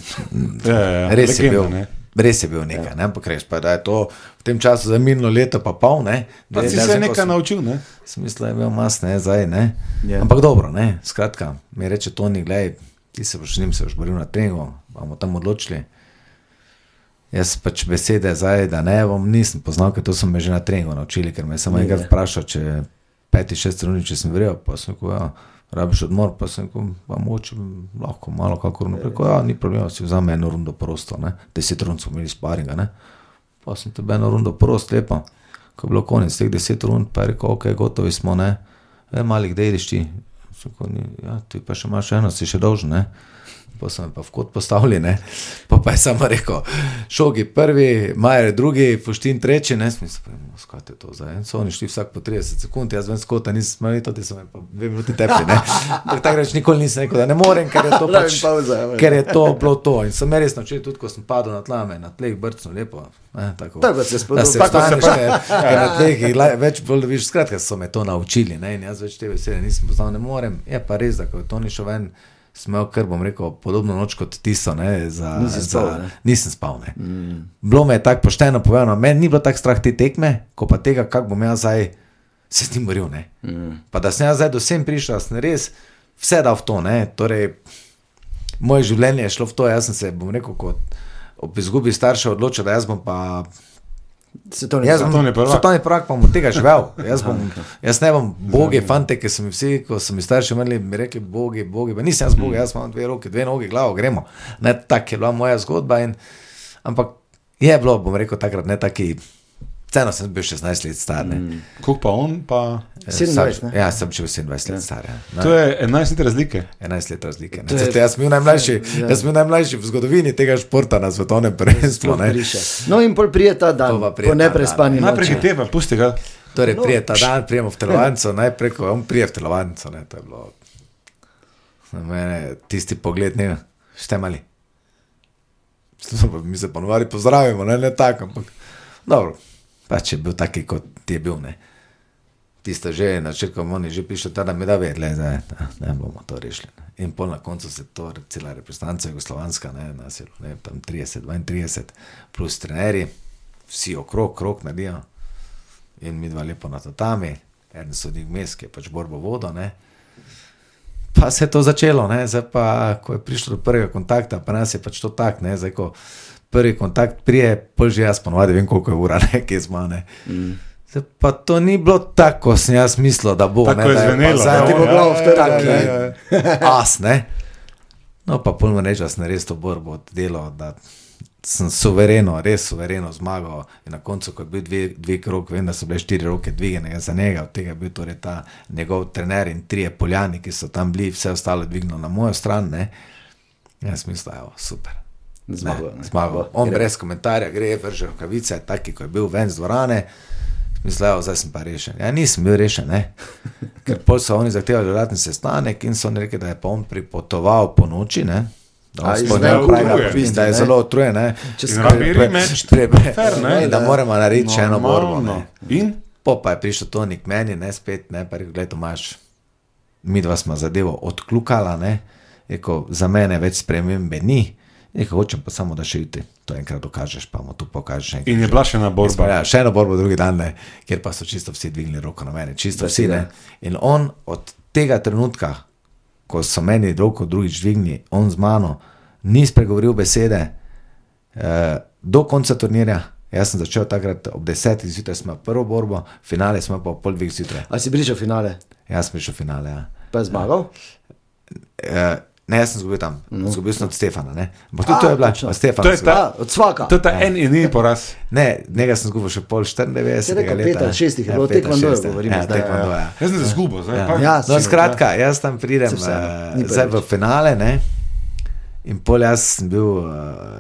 ja, ja, res je legenda, bil. ne. Res je bil nekaj, ne, ampak res pa, da je to v tem času za minilo leto, pa pol, ne. Pa da- si da se sem- nekaj naučil, ne? Smisla je bil mas, ne, zdaj, ne. Ja. Ampak dobro, ne, skratka, mi reče Toni, gledaj, ti se boš z njim se boš boril na treningu, bomo tam odločili. Jaz pač besede zdaj, da ne bom, nisem poznal, ker to so me že na treningu naučili, ker me je samo Ja. enkrat vprašal, če peti, šest runi, če sem verjel, pa sem rekel, ja, rabiš odmor, pa sem rekel, pa moče, lahko malo kakor naprej, rekel, ja, ni problema, si vzame eno rundo prosto, ne, deset rund smo imeli sparinga, ne, pa sem tebe eno rundo prosto, lepo, ko je bilo konec teh deset rund, pa je rekel, ok, gotovi smo, ne, e, mali, kdaj ideš ti, Sem rekel, "Ni- ja, ti pa še imaš eno, si še dolžen, ne. Pa so me pa v kot postavili, ne. Pa, pa je samo rekel, šogi prvi, Majer drugi, Fuštin tretji, ne, smisel, skaj je to zdaj. So oni šli vsak po 30 sekund, jaz vem skota, nisem smel, to ti so me pa dve minuti ne. Ampak tako reč nikoli nisem rekel, da ne morem, ker je to pač, pavza, ja. ker je to bilo to. In sem me res naučil, tudi ko sem padel na tlame, na tleh brcno lepo. Ne, tako, Tako se da se Tako se na tleh jih la- več bolj dobiš. Skratka, so me to naučili, ne, in jaz več te besede nisem poznal, ne morem. Je pa res, da ko je to ni šel ven, smel, ker bom rekel, podobno noč kot tisto, ne, za, Nisi spal, za, ne? nisem spal, ne. Mm. Bilo me je tako pošteno povedano, meni ni bilo tako strah te tekme, ko pa tega, kako bom jaz zdaj se s tem boril, ne. Mm. Pa da sem jaz zdaj do sem prišel, sem res vse dal v to, ne, torej moje življenje je šlo v to, jaz sem se, bom rekel, kot ob izgubi staršev odločil, da jaz bom pa Se to ne Jaz bom Svetovni prvak. svetovni prvak, pa bom od tega živel. Jaz, bom, jaz ne bom bogi, fante, ki so mi vsi, ko so mi starši imeli, mi rekli, bogi, bogi. Pa nisem jaz bogi, jaz imam dve roke, dve noge, glavo, gremo. Ne, tak je bila moja zgodba. In, ampak je bilo, bom rekel, takrat ne taki. Vseeno sem bil 16 let star. Mm. Koliko pa on, pa 27, ne? Ja, sem bil 27 let star. Ja. Ne, to je 11 let razlike. 11 let razlike. Ne. je- Zato Jaz sem bil najmlajši, Ja. jaz sem bil najmlajši v zgodovini tega športa na svetovnem prvenstvu. ne. No, in pol prije ta dan, To pa prije po neprespani dan. Najprej hiteva, pusti ga. Torej, No. prije ta dan, prijemo v telovadnico, najprej, ko on prije v telovadnico, ne, to je bilo. Na mene tisti pogled, ne, štemali. Mi se ponovadi pozdravimo, ne, ne tako, ampak dobro, pač je bil taki, kot je bil, ne. Tiste že na začetku, oni že piše, da mi da vedle, da ne bomo to rešili. Ne. In pol na koncu se to, cela reprezentanca jugoslovanska, ne, nas je bilo, ne, tam 30, 32, plus trenerji, vsi okrog, krok naredijo in mi dva lepo na tatami, en sodnik mes, ki je pač borbo vodo. Ne. Pa se je to začelo, ne. zdaj pa, ko je prišlo do prvega kontakta, pa nas je pač to tak, ne, zdaj ko prvi kontakt prije, pol že jaz ponovadi vem, koliko je ura, ne, ki je z mane. Mm. Zdaj pa to ni bilo tako, kot sem jaz mislil, da bo. Tako ne, je da pa zvenelo, zdaj Ti bo glavo vtrgal, taki As, ne. No, pa pol reče, da sem res to borbo oddelal, da sem suvereno, res suvereno zmagal. In na koncu, ko je bil dve, dve krog, vem, da so bile štiri roke dvignjene za njega, od tega je bil torej ta njegov trener in trije poljani, ki so tam bili, vse ostalo dvignilo na mojo stran. Ne. Jaz mislim, da je super. Zmagal, Ne, ne. Zmagal. On Gre. brez komentarja gre, vrže rokavice, taki, ko je bil ven z dvorane. Mislil, zdaj sem pa rešen. Ja, nisem bil rešen, ne. ker pol so oni zahtevali dodatni sestanek in so rekli, da je pa on pripotoval po noči. Ne. Da, A, on iz sploh ne najbolj upravlja, utrujen. da je zelo utrujen. ne. Če In se rabi rematch, Pre- pre- fair, ne? in da moramo narediti še eno borbo. In Po pa je prišel Toni k meni, ne spet, ne pa rekel, gledaj, Tomaš, mi dva smo zadevo odkljukala, ne, rekel, za mene več spremembe ni, rekel, hočem pa samo, da še jutri to enkrat dokažeš, pa mu tu pokažeš. enkrat. In je bila še ena borba. Ja, še eno borbo drugi dan, ne, kjer pa so čisto vsi dvignili roko na mene, čisto vsi. Ne. In on od tega trenutka, ko so meni roko drugič dvignili, on z mano ni spregovoril besede eh, do konca turnirja. Jaz sem začel takrat ob desetih zjutraj, smo prvo borbo, finale smo pa ob pol dveh zjutraj. A si prišel finale, Jaz sem prišel finale. Ja. pa je zmagal? Eh, ne, jaz sem zgubil tam, no. zgubil sem od Stefana. Ne. Ampak tudi to je bila, Stefana. To je ta- Ja, od svaka. To je ta en in edini poraz. Ne, njega sem zgubil še pol 94. Si rekel leta. pet ali šest jih je Ja, bilo, taekwondoju šest, ja. govorimo ja, zdaj, ja. ja. Jaz sem se zgubil, zdaj Ja. pa. Ja, No, skratka, jaz tam pridem uh, ni zdaj v finale. Ne? In pol jaz sem bil, uh,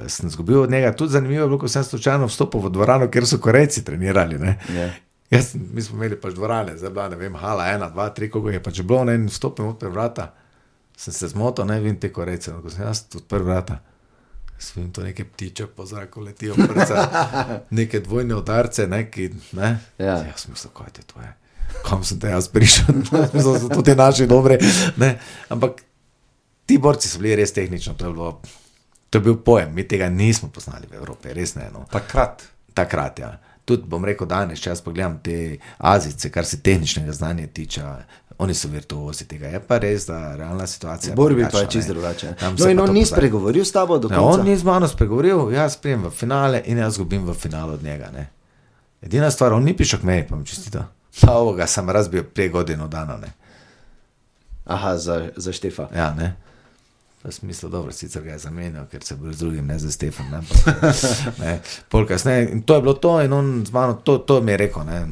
sem izgubil od njega. Tudi zanimivo je bilo, ko sem slučajno vstopil v dvorano, kjer so Korejci trenirali. Ne? Ja. Jaz, mi smo imeli pač dvorane, zdaj bila, ne vem, hala, ena, dva, tri, koliko je pač bilo, ne, in vstopim odpre vrata. Sem se zmotil, ne vem, te Korejce, ko sem jaz odprl vrata. Svim to neke ptiče po zraku letijo, prca, neke dvojne udarce, neki, ne. Ja. Jaz sem mislil, kaj je to je. Kam sem te jaz prišel, Mislil sem, tudi naši dobre. Ne. Ampak ti borci so bili res tehnično, to je, bilo, to je bil pojem, mi tega nismo poznali v Evropi, res ne. No. Takrat. Takrat, ja. Tudi bom rekel, danes, če jaz pogledam te Azice, kar se tehničnega znanja tiče, oni so virtuozi tega. Je pa res, da realna situacija. V borbi pa je čisto ne. drugače. No, in on ni spregovoril s tabo do Ne, konca. on ni z mano spregovoril, jaz sprejem v finale in jaz zgubim v finalu od njega. Ne. Edina stvar, on ni prišel k meni, pa mi čestita. Pa ovoga sem razbil prej godino dana. Ne. Aha, za, za Štefa. Ja, ne. Je smisel, dobro, sicer ga je zamenjal, ker se bo z drugim, ne za Stefan. Ne, ampak, ne, pol kasneje. In to je bilo to, in on z mano, to, to mi je rekel. Ne,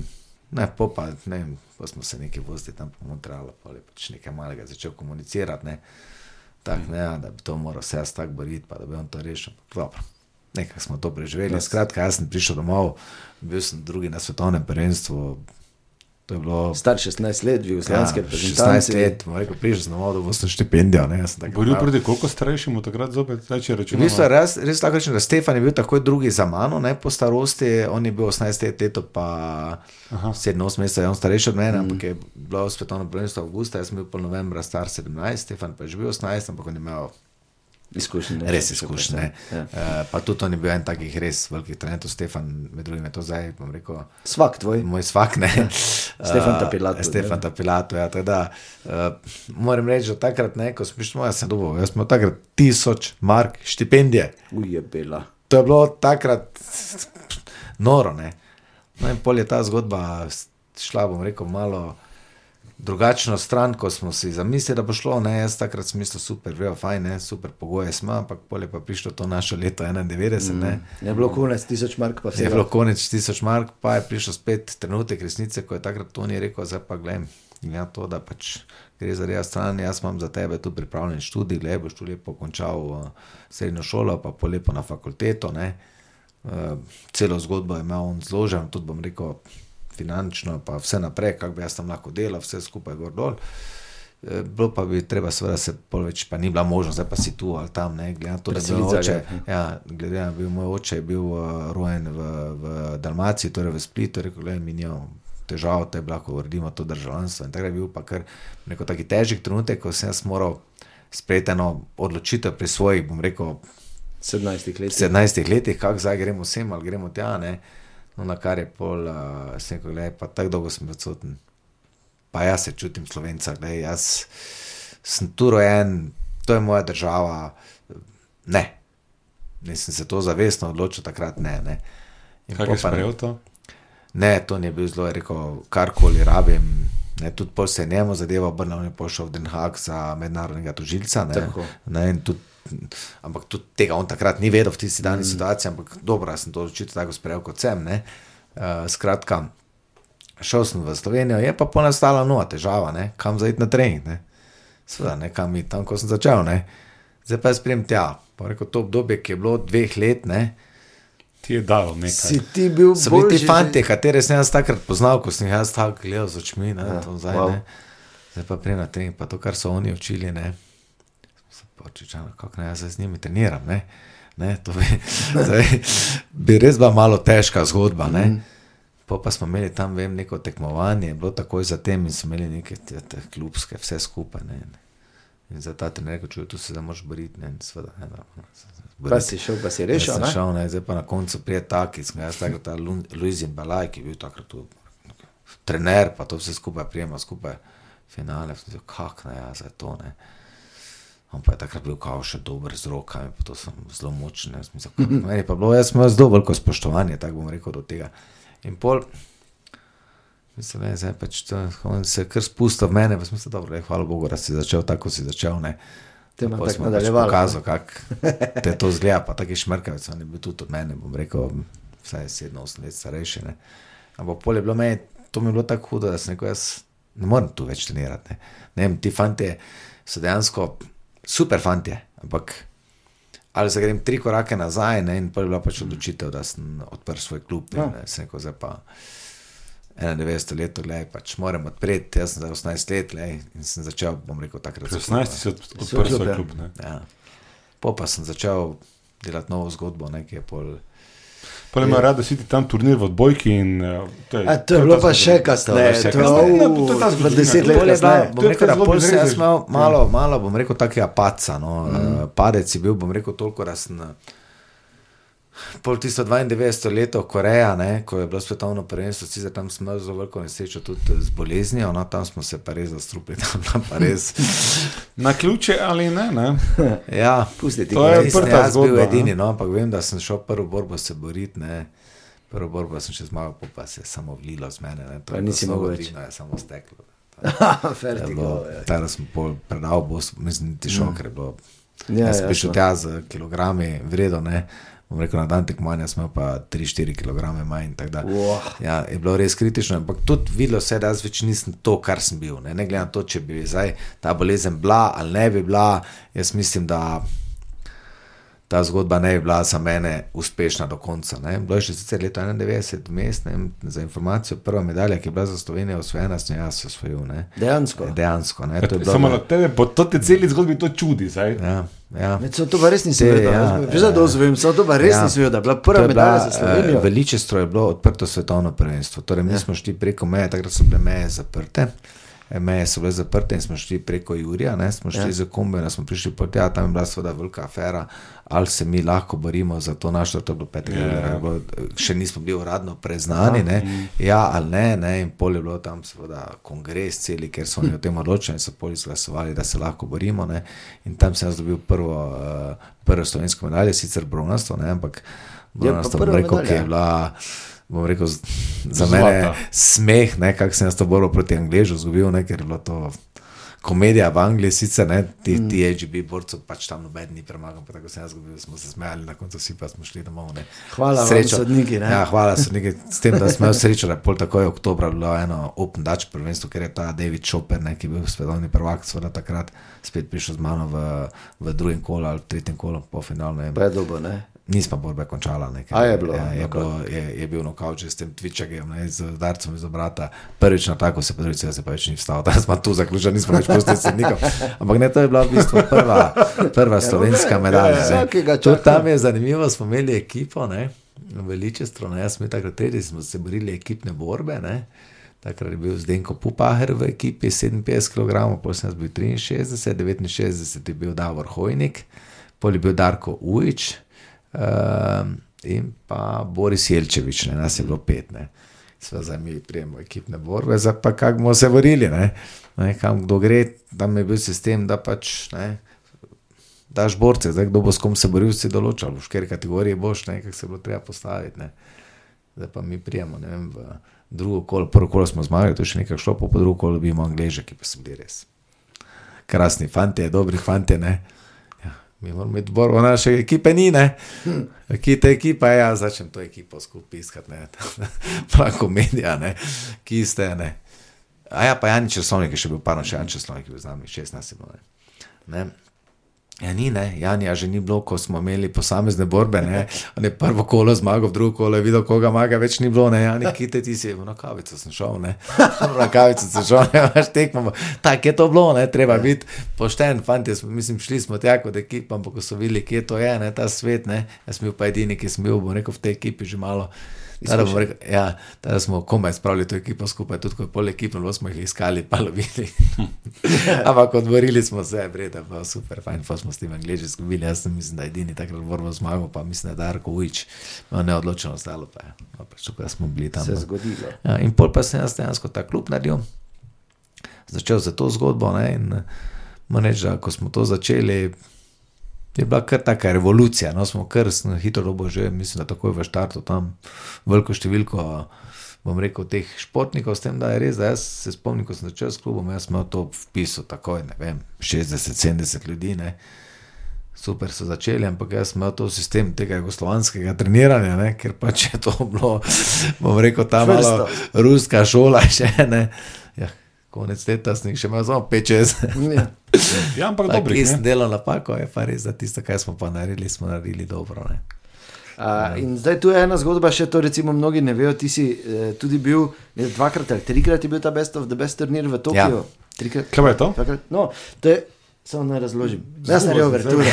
ne po pa, ne pa smo se nekaj vozili tam po Montrealu, pa je pač nekaj malega začel komunicirati. Ne. Tak, ne, da bi to moral vse jaz tako boriti, pa da bi on to rešil. Dobro. Nekaj smo to preživeli. Skratka, jaz sem prišel domov, bil sem drugi na svetovnem prvenstvu. To je bilo Star 16 let, v Jugoslavijski ja, 16 reprezentanci. let, bom rekel, prišel sem domov, da bo štipendijo. Ne, jaz sem tako Boril prav- proti koliko starejšemu takrat zopet, zdaj če V rečemo. bistvu je res, res tako rečem, da Stefan je bil takoj drugi za mano, ne po starosti, on je bil 18 let, leto pa 7-8 mesecev, je on starejši od mene, mm. ampak je bilo svetovno prvenstvo avgusta, jaz sem bil pol novembra star 17, Stefan pa je že bil 18, ampak on je imel Izkušnje. res izkušnje. Ja. Uh, pa tudi on je bil en takih res velikih talentov, Stefan, med drugim je to zdaj, bom rekel. Svak tvoj. Moj svak, ne. Stefan Eh, Tapilato, Stefan ne. Tapilato, ja. Teda, uh, moram reči, da takrat, ne, ko sem prišel, jaz sem dobil, jaz imel takrat tisoč mark štipendije. Ujebela. To je bilo takrat noro. Ne? No, in pol je ta zgodba šla, bom rekel, malo drugačno stran, ko smo si zamislili, da bo šlo. Ne? Jaz takrat sem mislil, super, vejo, fajn, ne? super pogoje smo, ampak pol je pa prišlo to naše leto 91. Mm. Je bilo konec, tisoč mark pa vse. Je bilo konec tisoč mark, pa je prišel spet trenutek resnice, ko je takrat Toni rekel, zdaj pa gledaj. Ja, to, da pač gre za res stran, jaz imam za tebe tu pripravljen študij, gledaj, boš tu lepo končal uh, srednjo šolo, pa po lepo na fakulteto. Ne. Uh, celo zgodbo je imel on zložen, tudi bom rekel, finančno, pa vse naprej, kako bi jaz tam lahko delal, vse skupaj gor dol. Eh, Bilo pa bi treba, seveda, se več, pa ni bila možnost, zdaj pa si tu ali tam, ne, glede na to, da je bil oče. Ja, glede na to, je moj oče je bil uh, rojen v, v Dalmaciji, torej v Splitu, rekel, da mi nimamo težav, da bi lahko uredimo to državljanstvo. In takrat je bil pa kar neko taki težek trenutek, ko sem jaz moral sprejeti eno odločitev pri svojih, bom rekel, 17 let. 17 letih, kako zdaj gremo sem ali gremo tja. Ne? No, na kar je pol, uh, sem rekel, gledaj, pa tako dolgo sem odsoten. Pa jaz se čutim slovenca, gledaj, jaz sem tu rojen, to je moja država. Ne, nisem se to zavestno odločil, takrat ne. ne. In Kaj je sprejel to? Ne, to ni bil zelo, je rekel, karkoli rabim. Ne, tudi pol se je njemu zadeva obrnila, on je pošel v Den Haag za mednarodnega tožilca. Ne, ne, in tudi, ampak tudi tega on takrat ni vedel v tisti dani mm. situaciji, ampak dobro, jaz sem to odločitev tako sprejel kot sem. Ne. Uh, skratka, šel sem v Slovenijo, je pa ponastala nova težava, ne, kam zaiti na trening. Ne. Sveda, ne, kam iti tam, ko sem začel. Ne. Zdaj pa jaz sprem tja. Pa rekel, to obdobje, ki je bilo dveh let, ne, Ti je dal nekaj. Si ti bil So bili ti boljši fanti, katere sem jaz takrat poznal, ko sem jih jaz tako gledal z očmi. Ne, Ja, zdaj, wow. wow. ne. zdaj pa prej na trening, pa to, kar so oni učili. Ne. Čičano, kako naj jaz z njimi treniram. Ne. Ne, to bi, zdaj, bi res bila malo težka zgodba. Ne. Mhm. Po pa smo imeli tam vem, neko tekmovanje, bilo takoj zatem in smo imeli neke te, te klubske, vse skupaj. Ne. In za ta trener, čuj, tu se zdaj moraš boriti. Ne, in seveda, ne, da, Pa si šel, pa si rešil. Jaz ne? šel, ne, zdaj pa na koncu prije taki, sem jaz takrat, ta Lu- Luizin Balaj, ki je bil takrat tu trener, pa to vse skupaj prijema, skupaj finale, sem rekel, kak ne, ja, za to ne. On pa je takrat bil kao še dober z rokami, to sem zelo močen. jaz mislim, kak- Meni pa bilo, jaz sem imel zelo veliko spoštovanje, tako bom rekel do tega. In pol, mislim, ne, zdaj pač to, on se je kar spustil v mene, pa sem se dobro, le, hvala Bogu, da si začel tako, si začel, ne. Te Pa smo pač nadaljevalo, ne? pokazal, kako te to zgleda, pa taki šmrkavec, on je bil tudi od mene, bom rekel, vsaj 7-8 let starejši. Ne. Ampak pol je bilo meni, to mi je bilo tako hudo, da sem rekel, jaz ne morem tu več trenirati. Ne. Ne vem, ti fanti so dejansko super fanti, ampak ali se grem tri korake nazaj, ne, in je bila pač odločitev, da sem odprl svoj klub. In, Ja. ne, sem rekel, zdaj pa 91 let, gledaj, pač moram odpreti, jaz sem zdaj 18 let, gledaj, in sem začel, bom rekel, takrat. Pri z 18 si od- odprl svoj ja. klub. ne. Ja. Po pa sem začel delati novo zgodbo, nekaj je pol. Pa ima rad, da si ti tam turnir v odbojki. In, eh, to je, A, to je bilo pa še kasneje. To je še To je kasneje. Ne, to je zgodovina. deset let kasneje. bom rekel, da pol sem jaz bezrežen. imel malo, malo, bom rekel, takega paca. No. Mm. Padec je bil, bom rekel, toliko, eh, Pol tisto 92 leto Koreja, ne, ko je bilo svetovno prvenstvo, sicer tam smo imeli zelo veliko nesrečo tudi z boleznijo, no, tam smo se pa res zastrupili, tam pa res. Na ključe ali ne? ne? Ja, Pusti ti To je odprta jaz bil zgodba, edini, no, ampak vem, da sem šel prvo borbo se boriti. Ne. Prvo borbo sem še zmagal, pa se je samo vlilo z mene. Ne. To Pa je bilo nisi mogel več. Je samo steklo. Vertigo. ja. Tako sem pol predal, bo, mislim, ti ker je bilo. Ja, jaz sem prišel jasno. tja z kilogrami vredo, ne. Bom rekel, na dan tekmovanja smo pa 3-4 kg manj. Wow. Ja, je bilo res kritično, ampak tudi videlo se, da jaz več nisem to, kar sem bil. Ne, ne glede na to, če bi zdaj ta bolezen bila ali ne bi bila, jaz mislim, da ta zgodba ne bi bila za mene uspešna do konca. Ne. Bilo je še sicer leto 91, mest, ne, vem, za informacijo, prva medalja, ki je bila za Slovenijo osvojena, sem jaz osvojil. Ne. Dejansko. Dejansko. Ne, to je bilo- Samo na tebe, po to te celi zgodbi to čudi. Zdaj. Ja, ja. Ne, to pa res nisem Te, vedel. ja, Ja, da to zvem, samo to pa res Ja. nisem vedel, da je bila To prva medalja za Slovenijo. eh, V Ličestru je bilo odprto svetovno prvenstvo. Torej, mi ja. smo šli preko meje, takrat so bile meje zaprte. Eh, Meje so bile zaprte in smo šli preko Jurija, ne, smo šli ja. za kombe, smo prišli po tja, tam je bila seveda velika afera, ali se mi lahko borimo za to našo, to je bilo 5. Ja. Še nismo bili uradno preznani, ne, ja ali ne, ne, in pol je bilo tam seveda kongres celi, ker so oni o tem odločili in so pol izglasovali, da se lahko borimo, ne, in tam sem jaz dobil prvo, uh, prvo slovensko medaljo, sicer bronasto, ne, ampak bronasto, prva rekel, ki je bila bom rekel, za Zlata. mene smeh, kako sem jaz to boril proti Angležu, zgubil, ne, ker je bilo to komedija v Angliji, sicer ne, ti, Mm. ti AGB borcev pač tam noben ni premagal, pa tako sem jaz zgubil, smo se smejali, na koncu vsi pa smo šli domov. Ne. Hvala vam, sodniki, ne. Ja, hvala sodniki, s tem, da smo imeli srečo, da je pol takoj oktobra bilo eno Open Dutch prvenstvo, ker je ta David Chopper, ne, ki je bil svetovni prvak, seveda takrat spet prišel z mano v, v drugem kolu ali tretjem kolu, po finalu. Pa je dobro, ne? Nismo borbe končala. Ne, A je bilo Ja, je, bilo je, je bil nokaut že s tem Twitchagem, ne, z darcem iz obrata. Prvič na tako se podruži, se pa več ni vstal. Da smo tu zaključili, nismo več postali sodnikov. Ampak ne, to je bila v bistvu prva, prva slovenska medalja. ne. Vsakega Tudi čaka. tam je zanimivo, smo imeli ekipo, ne, v Ličestru, ne, jaz smo takrat tretji, smo se borili ekipne borbe. Ne. Takrat je bil Zdenko Pupaher v ekipi 57 kg, potem sem bil 63, 69 je bil Davor Hojnik, pol je bil Darko Ujič um, in pa Boris Jelčevič, ne, nas je bilo pet. Ne. Sva zdaj mi prijemo ekipne borbe, zdaj pa kako bomo se borili, ne. Ne, kam kdo gre, tam je bil sistem, da pač ne, daš borce, zdaj kdo bo s kom se boril, si določal, v kateri kategoriji boš, ne, kako se bo treba postaviti. Ne. Zdaj pa mi prijemo, ne vem, v drugo kolo, prvo kolo smo zmagali, to je še nekaj šlo, po drugo kolo bi imeli angleže, ki pa so bili res. Krasni fanti, dobri fanti, ne. Ja, mi moramo imeti borbo naše ekipe, ni ne. Ki ta ekipa ja, začnem to ekipo skupaj iskati, ne. Prav komedija, ne. Ki ste, ne. A ja, pa Jani Časovnik je še bil, pardon, še Jan Časovnik je bil z nami, 16 je bilo, ne. ne. Ja, ni, ne, Janja že ni bilo, ko smo imeli posamezne borbe. Ne. On je prvo kolo zmagal, drugo kolo je videl, koga maga več ni bilo, ne, Jani, kite ti si, na kavico sem šel, ne, na kavico sem šel, ne, imaš tekmo. Tako je to bilo, ne, treba biti pošten, fanti, smo, mislim, šli smo tja kot ekipa, ampak ko so videli, kje to je, ne, ta svet, ne, jaz sem bil pa edini, ki sem bil, bom rekel, v tej ekipi že malo. Tada, rekel, ja, tada smo komaj spravili to ekipo skupaj, tudi ko je pol ekipno, smo jih iskali, pa lovili. Ampak odborili smo se, breda, pa super, fajn, pa smo s tem angliži izgubili. Jaz sem mislim, da edini takrat borbo zmagal, pa mislim, da je Darko Ujič, no, neodločeno ostalo pa je. No, pač tukaj smo bili tam. Se je no. zgodilo. Ja, in pol pa sem jaz dejansko ta klub naredil, začel za to zgodbo. Ne, in moram reči, da ko smo to začeli, je bila kar taka revolucija. No, smo kar s- hitro dobo že, mislim, da takoj v štartu tam veliko številko. Bom rekel, teh športnikov, s tem, da je res, da jaz se spomnim, ko sem začel s klubom, jaz sem imel to vpisal takoj, ne vem, 60-70 ljudi, ne. Super so začeli, ampak jaz sem imel to sistem tega jugoslovanskega treniranja, ne, ker pač je to bilo, bom rekel, ta malo Čvrsto. ruska šola, še ne. Konec leta sem jih še imel samo 5-6. Ja. Ampak Tako dobro. sem delal napako, je pa res, da tisto, kar smo pa naredili, smo naredili dobro. Ne. Uh, in zdaj tu je ena zgodba, še to recimo mnogi ne vejo. Ti si eh, tudi bil ne, dvakrat ali trikrat je bil ta Best of the Best turnir v Tokiu. Ja. Trikrat. Kaj je to? Dvakrat. No, to je, samo naj razložim. Jaz sem rekel, verjetno.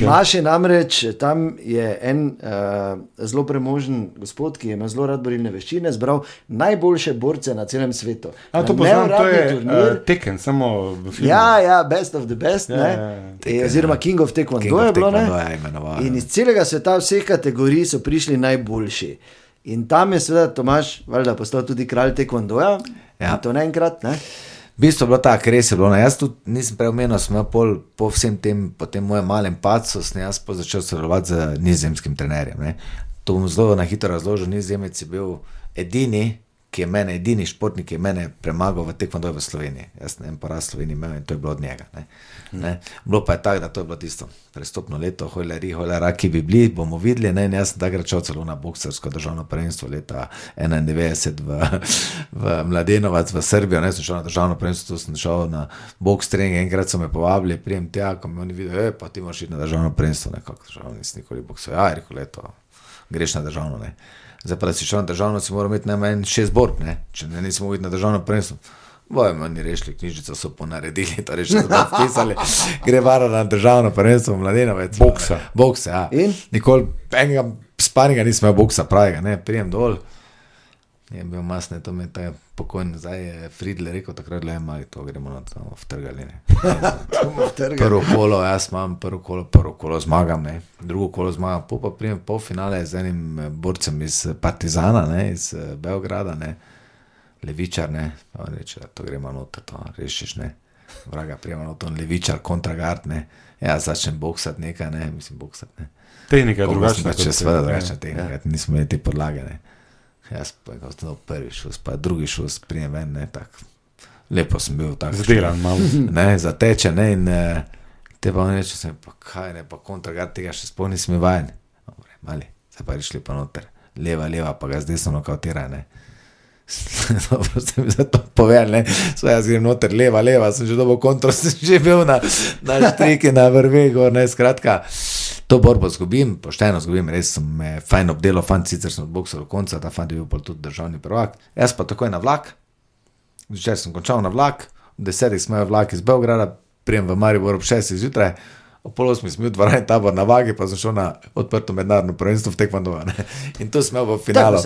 Tomaš je namreč, tam je en uh, zelo premožen gospod, ki ima zelo rad borilne veščine, zbral najboljše borce na celem svetu. A, to Na poznam, to je turnir. uh, teken, samo v filmu. Ja, ja, best of the best, Ja, ja, ja, ja. ja, oziroma King of Taekwondo King of je bilo. ne? Je imenoval, In ja. iz celega sveta, vseh kategorij so prišli najboljši. In tam je seveda Tomaš, valjda, postal tudi kralj Taekwondoja. Ja. To naenkrat, ne? V bistvu je bilo tako, res je bilo. No, jaz tudi nisem prej omenil, sem pol, po vsem tem, po tem mojem malem padcu, sem jaz pa začel sodelovati z nizozemskim trenerjem. Ne. To bom zelo na hitro razložil. Nizozemec je bil edini, ki je mene, edini športnik, ki je mene premagal v tekmo v Sloveniji. Jaz ne vem, poraz Sloveniji imel in to je bilo od njega. Ne. Ne. Bilo pa je tako, da to je bilo tisto prestopno leto, hojleri, hojlera, ki bi bili, bomo videli. Ne, in jaz sem takrat šel celo na boksersko državno prvenstvo leta 91 v, v Mladenovac v Srbijo, ne sem šel na državno prvenstvo, tu sem šel na boks trening, enkrat so me povabili, prijem tja, ko mi oni vidijo, pa ti moraš iti na državno prvenstvo, nekako državno, nisem nikoli boksal, ja, rekel, leto, greš na državno, ne. Zdaj pa, da si šel na državno, si moral imeti najmanj šest borb, ne? če ne nisi mogel iti na državno prvenstvo. Bojem, oni rešili, knjižico so ponaredili, torej še so pisali, gre vara na državno prvenstvo, mladenovec. Boksa. Boksa, ja. In? Nikoli enega sparinga nisem imel boksa pravega, ne, prijem dol. Je bil masne, to mi je ta pokojni, zdaj je Fridl rekel, takrat le mali, to gremo na to vtrgali. Prvo kolo, jaz imam prvo kolo, prvo kolo zmagam, ne. drugo kolo zmagam, pol pa prijem pol finale z enim eh, borcem iz eh, Partizana, ne, iz eh, Beograda, ne. Levičar, ne, on reče, da to gremo noter, to rešiš, ne. Vraga, prijemo noter, levičar, kontragard, ne. Ja, začnem boksati nekaj, ne, mislim boksati, ne. Tehnika je drugačna. če seveda je- drugačna tehnika, ja. nismo imeli te podlage. Ne. Jaz pa sem to prvi šel, pa drugi šel, prijem ven, ne, tako. Lepo sem bil tak. Zdelan malo. Ne, zateče, ne, in eh, te pa on reče, sem pa kaj, ne, pa kontragard tega še sploh nisem vajen. Dobre, mali, zdaj pa rišli pa noter, leva, leva, pa ga z desno nokautira, ne. Dobro, ste mi za to povedali, ne, so jaz grem noter, leva, leva, sem že dobil kontro, sem že bil na, na štriki, na vrvi, gor, ne, skratka. To borbo zgubim, pošteno zgubim, res sem me fajn obdelal, fant sicer sem odboksal do konca, ta fant je bil tudi državni prvak. Jaz pa takoj na vlak, Včeraj sem končal na vlak, ob desetih smo imeli vlak iz Beograda, prijem v Maribor ob šestih zjutraj, ob pol osmih smo imeli dvorani tabor na vagi, pa sem šel na odprto mednarodno prvenstvo v Tekvandu. In tu smo v finalu.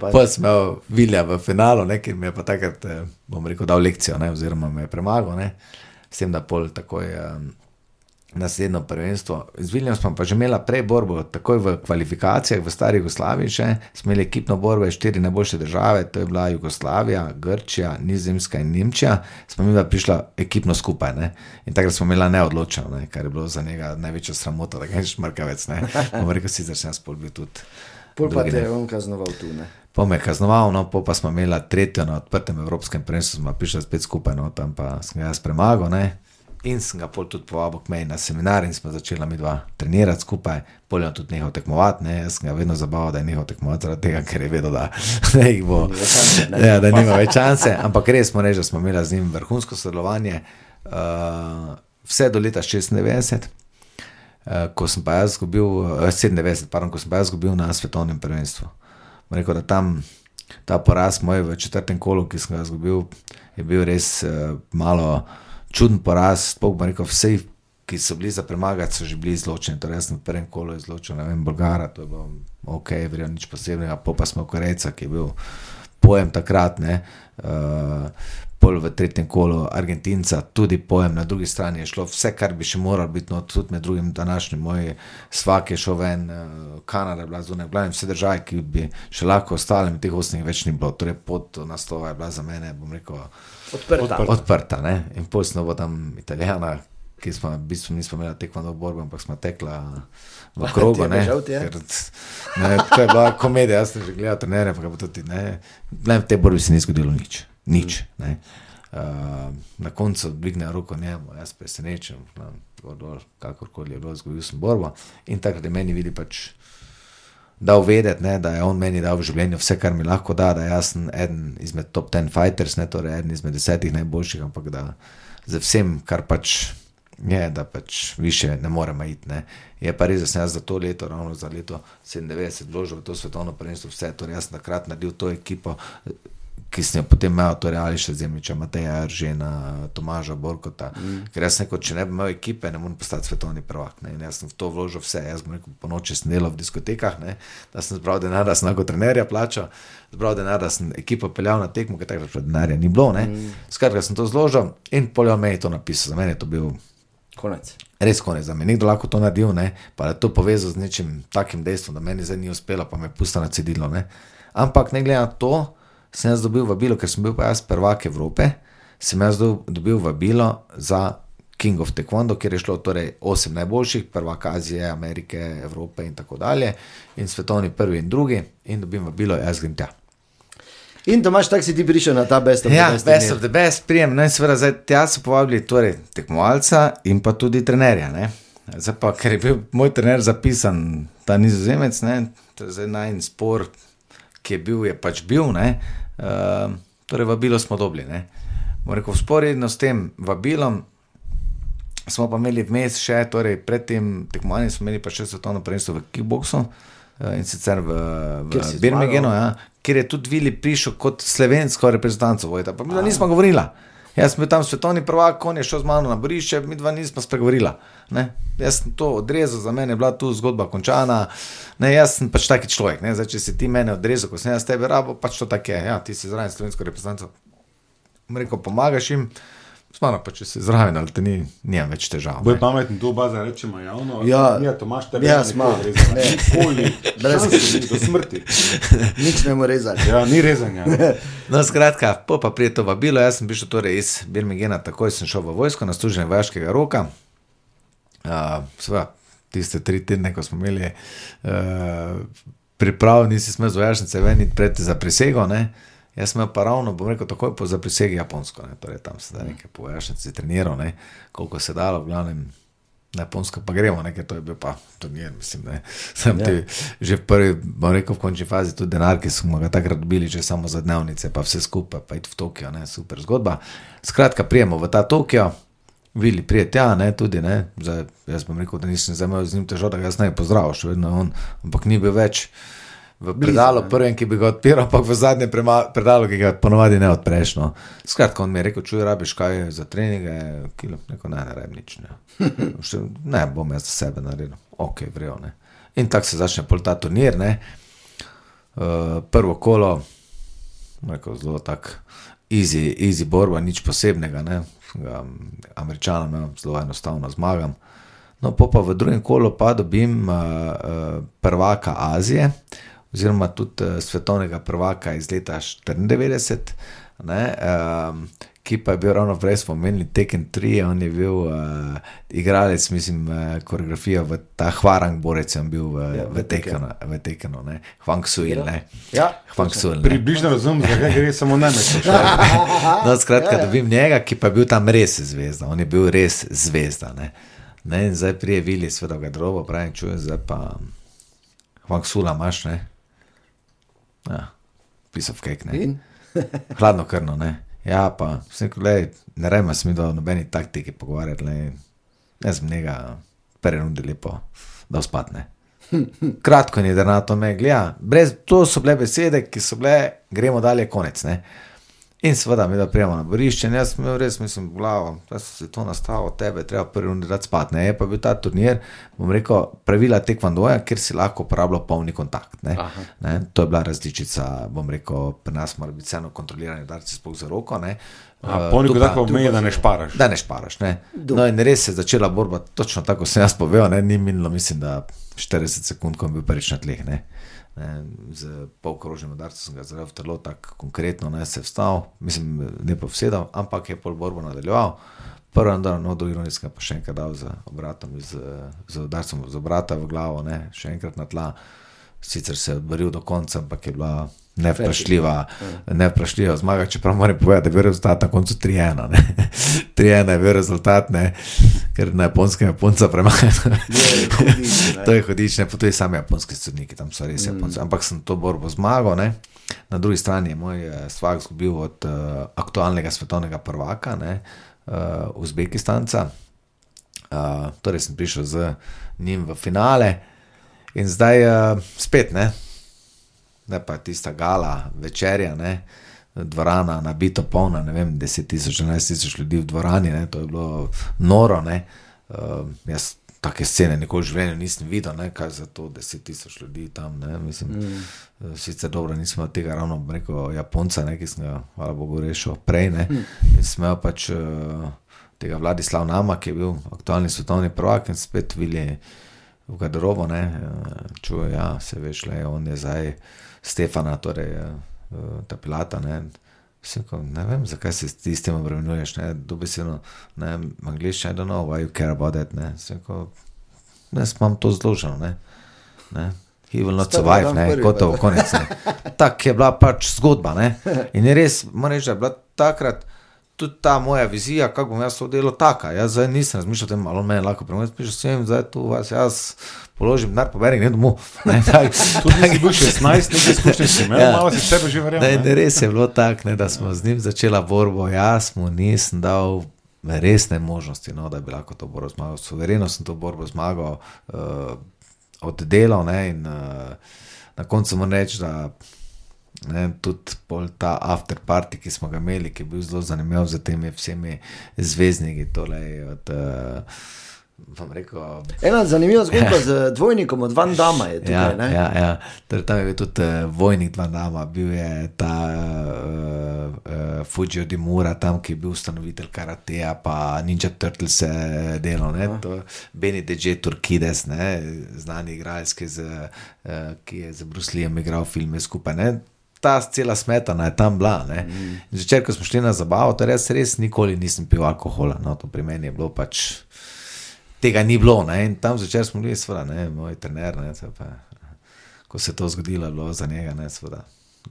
Pa. Smo imeli Vilja v finalu, ne, ki mi je pa takrat, eh, bom rekel, dal lekcijo, ne, oziroma me je premagal, ne, s tem, da pol takoj. Um, Naslednjo prvenstvo. Z smo pa že imeli prej borbo, takoj v kvalifikacijah v stari Jugoslaviji, še smo imeli ekipno borbo, štiri najboljše države, to je bila Jugoslavija, Grčija, Nizozemska in Nemčija, smo mi pa prišla ekipno skupaj. Ne? In takrat smo imeli neodločeno, ne? kar je bilo za njega največja sramota, da je šmarkavec. Bomo rekel, sicer sem jaz pol bil tudi. Pol pa te ne. je on kaznoval tu. Ne? Po me je kaznoval, no, po pa smo imeli tretjo na odprtem evropskem prvenstvu, smo prišli spet skupaj, no, tam pa sem ga jaz premagal. Ne. In sem ga pol tudi povabil k meni na seminar in smo začeli mi dva trenirati skupaj, pol je tudi nehal tekmovati, ne. jaz sem ga vedno zabaval, da je nehal tekmovati zaradi tega, ker je vedel, da, da jih bo. Ja, da nima več šanse, ampak res smo reči, da smo imeli z njim vrhunsko sodelovanje, uh, vse do leta 96. Uh, ko sem pa jaz izgubil, uh, 97, pardon, ko sem pa jaz izgubil na svetovnem prvenstvu. Bom Rekel, da tam ta poraz moj v četrtem kolu, ki sem ga izgubil, je bil res uh, malo čuden poraz. Sploh bom rekel, vse, ki so bili za premagati, so že bili izločeni. Torej, jaz sem v prvem kolu izločil, ne vem, Bolgara, to je bilo ok, verjel nič posebnega, po pa smo Korejca, ki je bil pojem takrat, ne. Uh, pol v tretjem kolu Argentinca, tudi pojem na drugi strani je šlo, vse, kar bi še moral biti, no, tudi med drugim današnji moj svak je šel ven, eh, Kanada je bila zunaj, glavno vse države, ki bi še lahko ostale, med teh osmih več ni bilo, torej pot do naslova je bila za mene, bom rekel, Odprta. Odprta. odprta. Ne? In poslno bo tam Italijana, ki smo, v bistvu nismo imeli tekmovanja v borbi, ampak smo tekla v krogu. Je ne. ti je? Ker, ne, to je bila komedija, jaz sem že gledal trenerje, pa ga bo tudi ne. Ne, v tej borbi se ni zgodilo nič. Nič. Uh, na koncu dvigne roko njemu, jaz presenečen, kakorkoli je bilo, zgodil sem borbo. In takrat je meni vidi pač dal vedeti, ne, da je on meni dal v življenju vse, kar mi lahko da, da jaz sem eden izmed top 10 fighters, ne torej eden izmed desetih najboljših, ampak da z vsem, kar pač je, da pač više ne moremo iti. Ne. Je pa res, da sem jaz za to leto, ravno za leto 97, vložil v to svetovno prvenstvo, vse, torej jaz sem takrat naredil to ekipo. Ki sem jo potem imel, torej ali še zemljiča, Mateja, Žena, Tomaža, Borkota. Mm. Ker jaz sem rekel, če ne bi imel ekipe, ne morem postati svetovni prvak. Ne. In jaz sem v to vložil vse. Jaz sem rekel, po noči sem delal v diskotekah, ne. da sem zbral denar, da sem lahko trenerja plačal, zbral denar, da sem ekipo peljal na tekmo, ker takrat denarja ni bilo. Mm. Skratka, sem to zložil in poljo meni je to napisal. Za mene je to bil Konec. res konec, da me nekdo lahko to naredil, ne, pa da je to povezal z nečim takim dejstvom, da meni zdaj ni uspelo, pa me je pusto na cedilo. Ne. Ampak ne glede na to, sem jaz dobil vabilo, ker sem bil pa jaz prvak Evrope, sem jaz do- dobil vabilo za King of Taekwondo, kjer je šlo torej osem najboljših, prvak Azije, Amerike, Evrope in tako dalje, in svetovni prvi in drugi, in dobim vabilo, jaz grem tja. In Tomaš, tako si ti prišel na ta best of Ja, the best. best email. of the best, prijem. No, in seveda, zdaj tja so povabili torej, tekmovalca in pa tudi trenerja. Ne? Zdaj pa, ker je bil moj trener zapisan, ta nizozemec, ne? to je zdaj najn spor, ki je bil, je pač bil. Ne? Uh, torej, vabilo smo dobili. Rekel, sporedno s tem vabilom smo pa imeli vmes še, torej pred tem tekmovanjem smo imeli pa še svetovno prvenstvo v kickboksu. eh, In sicer v, v zmagal. ja, kjer je tudi Vili prišel kot slovensko reprezentanco. Vojta. Pa mi nismo govorila. Jaz sem bil tam svetovni prvak, on je šel z mano na borišče, mi dva nismo spregovorila. Ne? Jaz sem to odrezal, za mene je bila tu zgodba končana. Ne, jaz sem pač taki človek. Ne? Zdaj, če si ti mene odrezal, ko sem jaz tebe rabo, pač to tako je. Ja, ti si zraven slovensko reprezentanco. Bom Rekel, pomagaš jim, s mano pa če si zraven, ali te ni, nimam več težav. Bolj ne. pametno to baza rečemo javno. Ja. ja Tomaš, tebe Ja, ne sma. nikoli Ne. rezati. Nikoli. Brez- do smrti. Nič ne more rezati. Ja, ni rezanja. No, skratka, po pa prije to vabilo, jaz sem prišel torej iz Birminghama, takoj sem šel v vojsko na služenje vojaškega roka. Uh, Sveda, tiste tri tedne, ko smo imeli uh, priprav, nisi smel z vojašnice ven in pred za prisego. Ne? Jaz sem imel pa ravno, bom rekel, takoj po zaprisegi Japonsko, ne? torej tam se da nekaj po vojašnici treniral, ne? koliko se dalo, v glavnem. Na Japonsko pa gremo, nekaj to je bil pa turnir, mislim. Ne. Sem Ja. ti že v prvi, bom rekel, v končni fazi tudi denar, ki smo ga takrat dobili, že samo za dnevnice, pa vse skupaj, pa id v Tokio, ne, super zgodba. Skratka, prijemo v ta Tokio, Vili prije tja, ne, tudi, ne, zdaj, jaz bom rekel, da nisem zdaj imel z njim težav, da ga jaz ne bi pozdravil, še vedno je on, ampak ni bil več v predalu, prvem, ki bi ga odpiral, ampak v zadnjem predalu, ki ga ponovadi ne odpreš. No. Skratka, on mi je rekel, čuj, rabiš kaj za treninge, kilo, neko ne, ne rabim nič. Ne. Še, ne, bom jaz za sebe naredil, ok, vrejo. Ne. In tako se začne pol ta turnir. Ne. Uh, prvo kolo, rekel, zelo tako easy, easy borba, nič posebnega. Ne. Američanom ja, zelo enostavno zmagam. No, pa v drugem kolu pa dobim uh, uh, prvaka Azije, oziroma tudi uh, svetovnega prvaka iz leta 94, ne, um, ki pa je bil ravno prej spomenjen Tekken 3, on je bil uh, igralec, mislim, uh, koreografijo v ta Hvarang Borec, je bil v, Ja, ja, v Tekkenu, v Tekkenu, ne, Hwang Suil, ne. Ja, Hwang Suil. ne. Približno razumem, zakaj gre samo na me. No, skratka, dobim njega, ki pa je bil tam res zvezda, on je bil res zvezda. Ne. Ne, in zdaj prije Vili, sveda ga drobo, pravim, čujem, zdaj pa Hwang Sula imaš, ne. Ja, pisal kek, ne. In? Hladno krno, ne. Ja, pa vse, gledaj, ne rema se mi do nobeni taktiki pogovarjati, le. Jaz sem njega prerundi lepo, da spadne. Kratko in jedrnato me gleda, brez to so bile besede, ki so bile, gremo dalje, konec. Ne? In seveda, mi da prijemo na borišče, in jaz sem imel res, mislim, glavo, da se to nastalo, tebe treba prvi rundi dati spat. Ne, je pa bil ta turnir, bom rekel, pravila tekvandoja, kjer si lahko uporabljal polni kontakt. Ne? Ne, to je bila različica, bom rekel, pri nas mora biti vseeno kontrolirani udarci sploh za roko. Ne? Pa tu pomeni, pa- da ne šparaš. Da ne šparaš. Ne? No, in res se je začela borba, točno tako sem jaz povedal, ne? ni minilo, mislim, da 40 sekund, ko je bil prvič na tleh. Ne? Ne, z polkrožnim udarcem sem ga zelo v telo, tako konkretno ne se je vstal, mislim, ne pa vsedal, ampak je pol borbo nadaljeval. Prvi dan, no, drugi dan sem pa še enkrat dal z obratom, z, z udarcem z obrata v glavo, ne? še enkrat na tla. Sicer se je odboril do konca, ampak je bila nevprašljiva, nevprašljiva zmaga. Čeprav moram povedati, da je bil rezultat na koncu 3-1. ne. 3-1 je bil rezultat, ne, ker na japonskem hudič, ne. to je hudič, ne pa tudi sami japonski sodniki, tam so res japonci. Ampak sem to borbo zmagal. Ne. Na drugi strani je moj eh, svak izgubil od uh, aktualnega svetovnega prvaka, ne, uh, Uzbekistanca. Uh, torej sem prišel z njim v finale in zdaj uh, spet ne, ne pa tista gala, večerja, ne, dvorana nabito polna, ne vem, 10 tisoč, 11 tisoč ljudi v dvorani, ne, to je bilo noro. Ne, uh, jaz take scene nikoli v življenju nisem videl, ne, kaj za to 10 tisoč ljudi tam. Ne, mislim, mm. Sicer dobro, nisem imel tega ravno, rekel, Japonca, ne, ki sem ga, hvala Bogu, rešil prej. Ne, in sem imel pač uh, tega Vladislav Nama, ki je bil aktualni svetovni prvak in spet vilje v garderobo, ne, eh, čuje, ja, se veš, le, on je zdaj Stefana, torej eh, ta pilata, ne. Ko, ne vem, zakaj se ti s tem obremenjuješ, ne, dobesedno, ne, anglišče, I don't know why you care about that, ne, ko, ne, imam to zloženo, ne, ne. he will not survive, ne, gotovo, konec. Ne. Tak je bila pač zgodba. Ne. In je res, moram reči, da je bila takrat tudi ta moja vizija, kako bom jaz to delo taka. Jaz zdaj nisem razmišljal o tem, ali me lahko premagam, jaz sem zdaj tu vas, jaz položim denar, poberem, ne domov. Ne, tak, Tudi si bil 16, nekaj izkušnje si imel, Ja. malo si sebe že verjel. Ne, ne. res je bilo tako, da smo z njim začela borbo. Jaz mu nisem dal resne možnosti, no, da bi lahko to borbo zmagal. Suvereno sem to borbo zmagal, uh, oddelal ne, in uh, na koncu moram reči, da ne, tudi pol ta afterparty, ki smo ga imeli, ki je bil zelo zanimiv z temi vsemi zvezdniki. Od, uh, rekel, Ena zanimiva zgodba z dvojnikom od Van Dama je tukaj. Ja, ne? ja, ja. Torej, tam je bil tudi uh, vojnik dva nama, bil je ta uh, uh, Fujio Dimura, tam, ki je bil ustanovitelj karateja, pa Ninja Turtles je delal, ne, to Beni Deje Turkides, ne, znani igralec, ki, je z, uh, ki je z Bruslijem igral filme skupaj. Ne. Ta cela smetana je tam bila. Mm. Zvečer, ko smo šli na zabavo, to res, res nikoli nisem pil alkohola. No, to pri meni je bilo pač tega ni bilo. Ne? In tam zvečer smo bili, seveda, ne, moj trener, ne, se pa, ko se je to zgodilo, je bilo za njega, ne, seveda.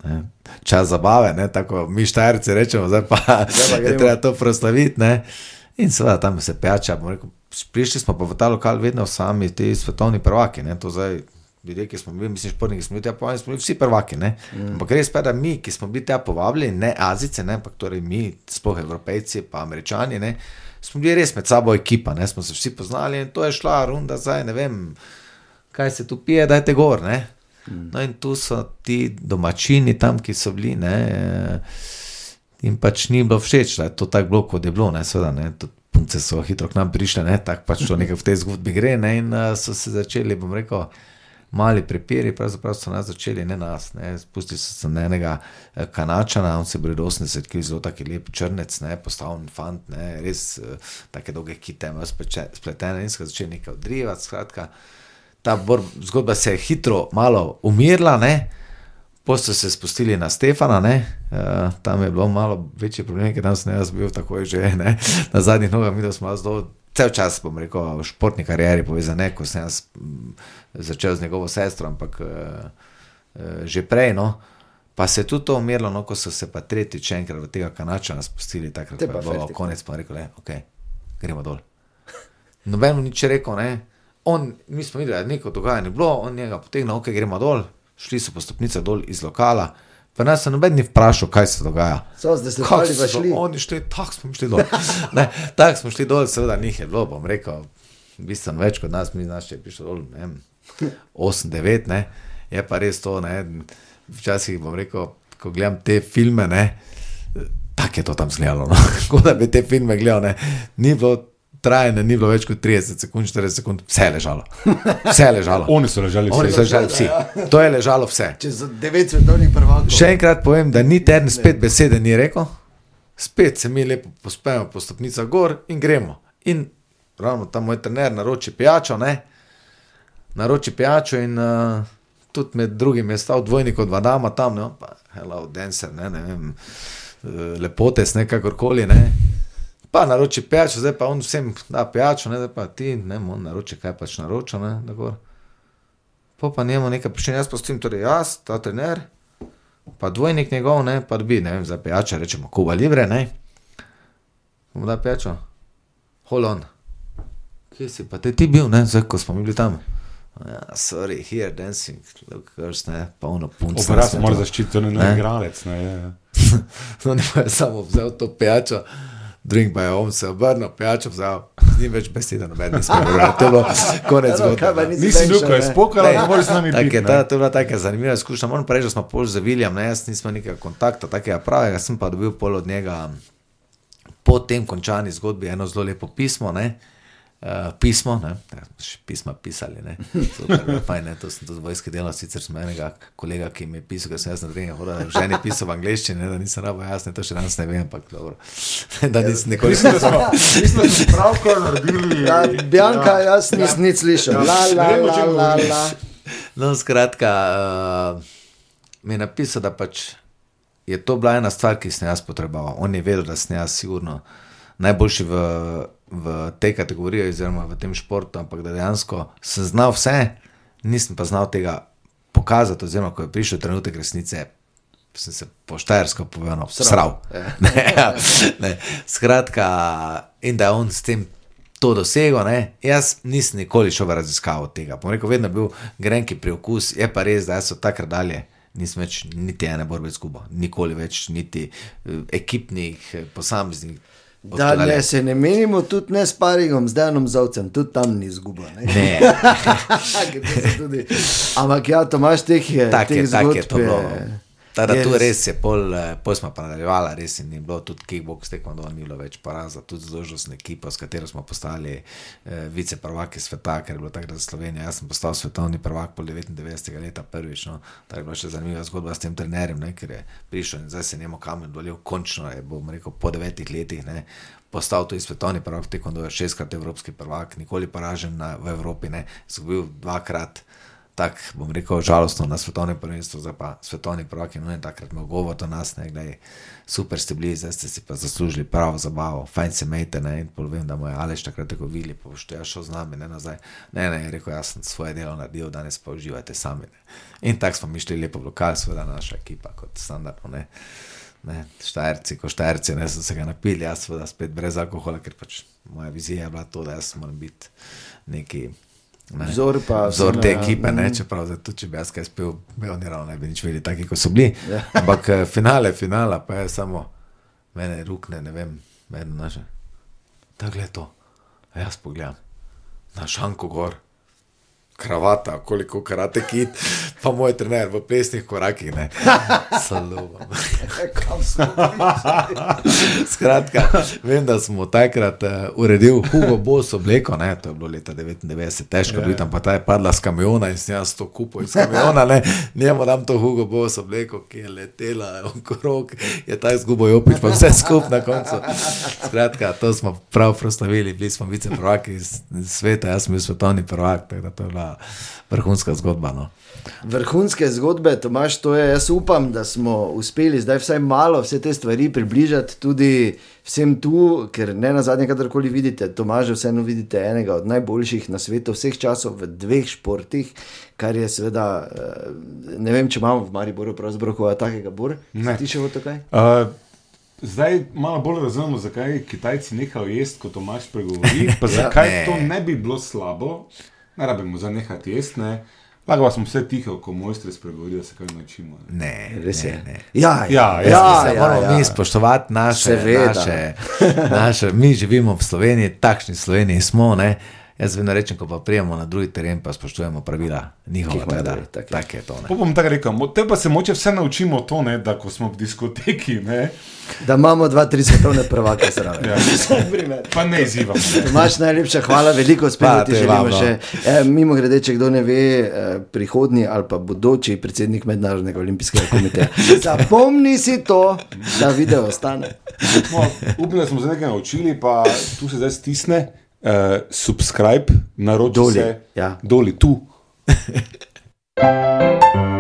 Ne. Čas zabave, ne, tako mi štajerci rečemo, zdaj pa, pa je treba to proslaviti. Ne. In seveda tam se peča. Prišli smo pa v ta lokal vedno sami, ti svetovni prvaki. Ne, to zdaj, ljudje, ki smo bili, mislim, športniki smo bili tja povabljeni, smo bili vsi prvaki. Ne. Mm. Ampak res pa, da mi, ki smo bili tja povabljeni, ne Azice, ne, ampak torej mi, sploh Evropejci, pa Američani, ne, smo bili res med sabo ekipa, ne, smo se vsi poznali in to je šla runda zdaj, ne vem, kaj se tu pije, dajte gor. Ne. No, in tu so ti domačini, tam, ki so bili, ne, in pač ni bilo všeč, da je to tako bilo, kot je bilo. Ne, seveda, ne, tudi punce so hitro k nam prišle, ne, tako pač to nekaj v tej zgodbi gre. Ne, in uh, so se začeli, bom rekel, mali prepiri, pravzaprav so nas začeli, ne nas. Ne, spustili so se na enega eh, kanačana, on se je bil 80 kg, zelo taki lep črnec, ne, postavljen fant, ne, res uh, take dolge kite, ima spletene in so začeli nekaj odrivati. Skratka, ta bor, zgodba se je hitro, malo umirila, ne. So se spustili na Stefana, ne, uh, tam je bilo malo večji problem, ker tam sem jaz bil takoj že ne, na zadnjih nogah, da smo zelo. Cel čas, bom rekel, v športni karieri povezan, ne, ko sem jaz m, začel z njegovo sestro, ampak uh, uh, že prej. No, pa se je tudi to umirilo, no, ko so se pa tretjič enkrat v tega kanačana spustili, takrat Te pa je bilo konec, pa rekel, le, ok, gremo dol. Noben mu nič rekel, ne. On, mi smo videli, da je neko dogajanje bilo, on njega potegnil, ok, gremo dol, šli so po stopnicah dol iz lokala. Pa nas se noben ni vprašal, kaj se dogaja. So zdaj se so šli. Oni šli, tako smo šli dol. Ne, tako smo šli dol, seveda njih je bilo, bom rekel, bistveno več kot nas, mi znaš, če je prišlo dol, ne vem, 8, 9, ne. Je pa res to, ne, včasih bom rekel, ko gledam te filme, ne, tako je to tam zgledalo, no. Kot da bi te filme gledal, ne, ni bilo trajanje, ni bilo več kot 30 sekund, 40 sekund, vse je ležalo. Vse je ležalo. Oni so ležali Oni vsi. so ležali vsi. To je ležalo vse. Čez devet svetovnih prvakov. Še enkrat povem, da ni teden spet besede ni rekel, spet se mi lepo pospemo po stopnicah gor in gremo. In ravno tam moj trener naroči pijačo, ne? naroči pijačo in uh, tudi med drugim je stal dvojnik od Vadama tam, ne, pa hello, dancer, ne, ne vem, uh, lepotes, ne kakorkoli, ne. Pa naroči pijačo, zdaj pa on vsem da pijačo, ne, zdaj pa ti, ne, on naroči kaj pač naroča, ne, da gor. Po pa njemu nekaj počne, jaz pa s tem, torej jaz, ta trener, pa dvojnik njegov, ne, pa dobi, ne vem, za pijačo, rečemo, kuba libre, ne. Mu da pijačo. Hold on. Kje si pa te ti bil, ne, zdaj, ko smo mi bili tam. Ja, sorry, here dancing, look, girls, ne, pa ono punce. Obraz ne, mora zaščititi, to ni Ne. igralec. Ne, je. On je samo vzel to pijačo, drink je on se obrnil, pijačo vzel, ni več besede, noben nismo govorili, to je bilo konec zgodbe. nisi ko je ne? spokala, Lej, ne moreš z nami biti. je ta, to je bila taka zanimiva izkušnja. Moram pa reči, da smo pol z Viljem, ne, jaz nismo nekega kontakta, takega pravega, sem pa dobil pol od njega po tem končani zgodbi eno zelo lepo pismo. Ne, Uh, pismo, ne, ja, pisma pisali, ne, super, fajn, ne, to sem tudi vojske delal, sicer sem enega kolega, ki mi je pisal, ker sem jaz na treningu hodil, že ne pisal v angleščini, ne, da nisem rabo jasno, to še danes ne vem, ampak dobro, da nisem nikoli da smo, mislim, da smo pravkar naredili. Ja, Bjanka, jaz nisem nič slišal. La, la, la, la, la. No, skratka, uh, mi je napisal, da pač je to bila ena stvar, ki sem jaz potreboval. On je vedel, da sem jaz sigurno najboljši v, v tej kategoriji, oziroma v tem športu, ampak da dejansko sem znal vse, nisem pa znal tega pokazati, oziroma ko je prišel trenutek resnice, sem se poštarsko povedal, sral. Ne, ja, ne. Skratka, in da je on s tem to dosegel, ne. jaz nisem nikoli šel v raziskavo tega. Bom rekel, vedno je bil grenki preokus, je pa res, da so takrat dalje. Nisem več niti ene borbe izgubil, nikoli več, niti eh, ekipnih, eh, posameznih. Da tedaj. ne, se ne menimo, tudi ne s paringom, z Dejanom Zavcem, tudi tam ni izguba. Ne? Ne, tudi- Ampak ja, Tomaš, teh je. tako je, tako je to bilo. je- Tada je tu res je, pol, eh, pol smo pa nadaljevali, res in ni bilo tudi kickbox, tekmo dol ni bilo več poraza, tudi zložnostna ekipa, s katero smo postali eh, viceprvaki sveta, ker je bilo takrat za Slovenijo. Jaz sem postal svetovni prvak po 99. leta prvič, no, tako je bila še zanimiva zgodba s tem trenerjem, ne, ker je prišel in zdaj se njemu kamen dolil, končno je, bom rekel, po devetih letih, ne, postal tudi svetovni prvak, tekmo dol je šestkrat evropski prvak, nikoli poražen na, v Evropi, ne, zgubil dvakrat tako bom rekel, žalostno na svetovnem prvenstvu, zdaj pa svetovni prvak in on je takrat imel govor do nas, ne, gledaj, super ste bili, zdaj ste si pa zaslužili pravo zabavo, fajn se mejte, ne, in povem, da mu je Aleš takrat tako vili, pa boš ja šel z nami, ne nazaj. Ne, ne, je rekel, jaz sem svoje delo naredil, danes pa uživajte sami. Ne. In tako smo mi šli lepo v lokal, seveda naša ekipa kot standardno, ne. Ne, štajerci, ko štajerci, ne so se ga napili, jaz seveda spet brez alkohola, ker pač moja vizija je bila to, da jaz moram biti neki ne, Vzor pa vzor te ja. ekipe, ne, čeprav zdaj, tudi če bi jaz kaj spil, bi oni ravno ne bi nič vedeli, taki kot so bili. Ampak eh, finale, finala pa je samo mene rukne, ne vem, meni naše. Tako je to. A jaz pogledam na šanko gor. Kravata, koliko karate kit, pa moj trener v plesnih korakih, ne. Smo Skratka, vem, da smo takrat uh, uredili Hugo Boss obleko, ne, to je bilo leta 99, težko je bilo tam, pa ta je padla z kamiona in sem jaz to kupil iz kamiona, ne, njemu dam to Hugo Boss obleko, ki je letela okrog, je ta izgubil opič, pa vse skupaj na koncu. Skratka, to smo prav proslavili, bili smo viceprvaki iz sveta, jaz sem bil svetovni prvak, tako da to je bila vrhunska zgodba. No. Vrhunske zgodbe, Tomaš, to je. Jaz upam, da smo uspeli zdaj vsaj malo vse te stvari približati tudi vsem tu, ker ne na zadnje, kadarkoli vidite, Tomaža, vseeno vidite enega od najboljših na svetu vseh časov v dveh športih, kar je seveda, eh, ne vem, če imamo v Mariboru pravzaprav koga takega bor. Ne. Ti še v tukaj? Uh, zdaj malo bolj razumemo, zakaj Kitajci nehajo jesti, kot Tomaš pregovori, pa zakaj Ne. to ne bi bilo slabo. Ne rabimo za nehati jesti, ne. Lahko pa smo vse tiho, ko mojstri spregovorijo, da se kaj naučimo. Ne. Ne, Res je. ne. Ja, Ja, ja, Ja, ja, moramo ja. mi spoštovati naše, Seveda. naše, naše. Mi živimo v Sloveniji, takšni Sloveniji smo. Ne? Jaz vedno rečem, ko pa prijemo na drugi teren, pa spoštujemo pravila njihova. imajo Tako da, drugi, tako je. tak je to. Ne? Pa bom tako rekel, te pa se moče vse naučimo to, ne, da ko smo v diskoteki, ne, Da imamo dva, tri svetovne prvake zraven. Ja. Primer. pa ne izzivamo. Tomaš, najlepša hvala, veliko uspehov ti želimo vam, no. še. E, mimo grede, če kdo ne ve, eh, prihodnji ali pa bodoči predsednik Mednarodnega olimpijskega komiteja. Zapomni si to, da video ostane. No, upam, da smo se nekaj naučili, pa tu se zdaj stisne, uh, subscribe, naroči Doli, se, ja. doli tu.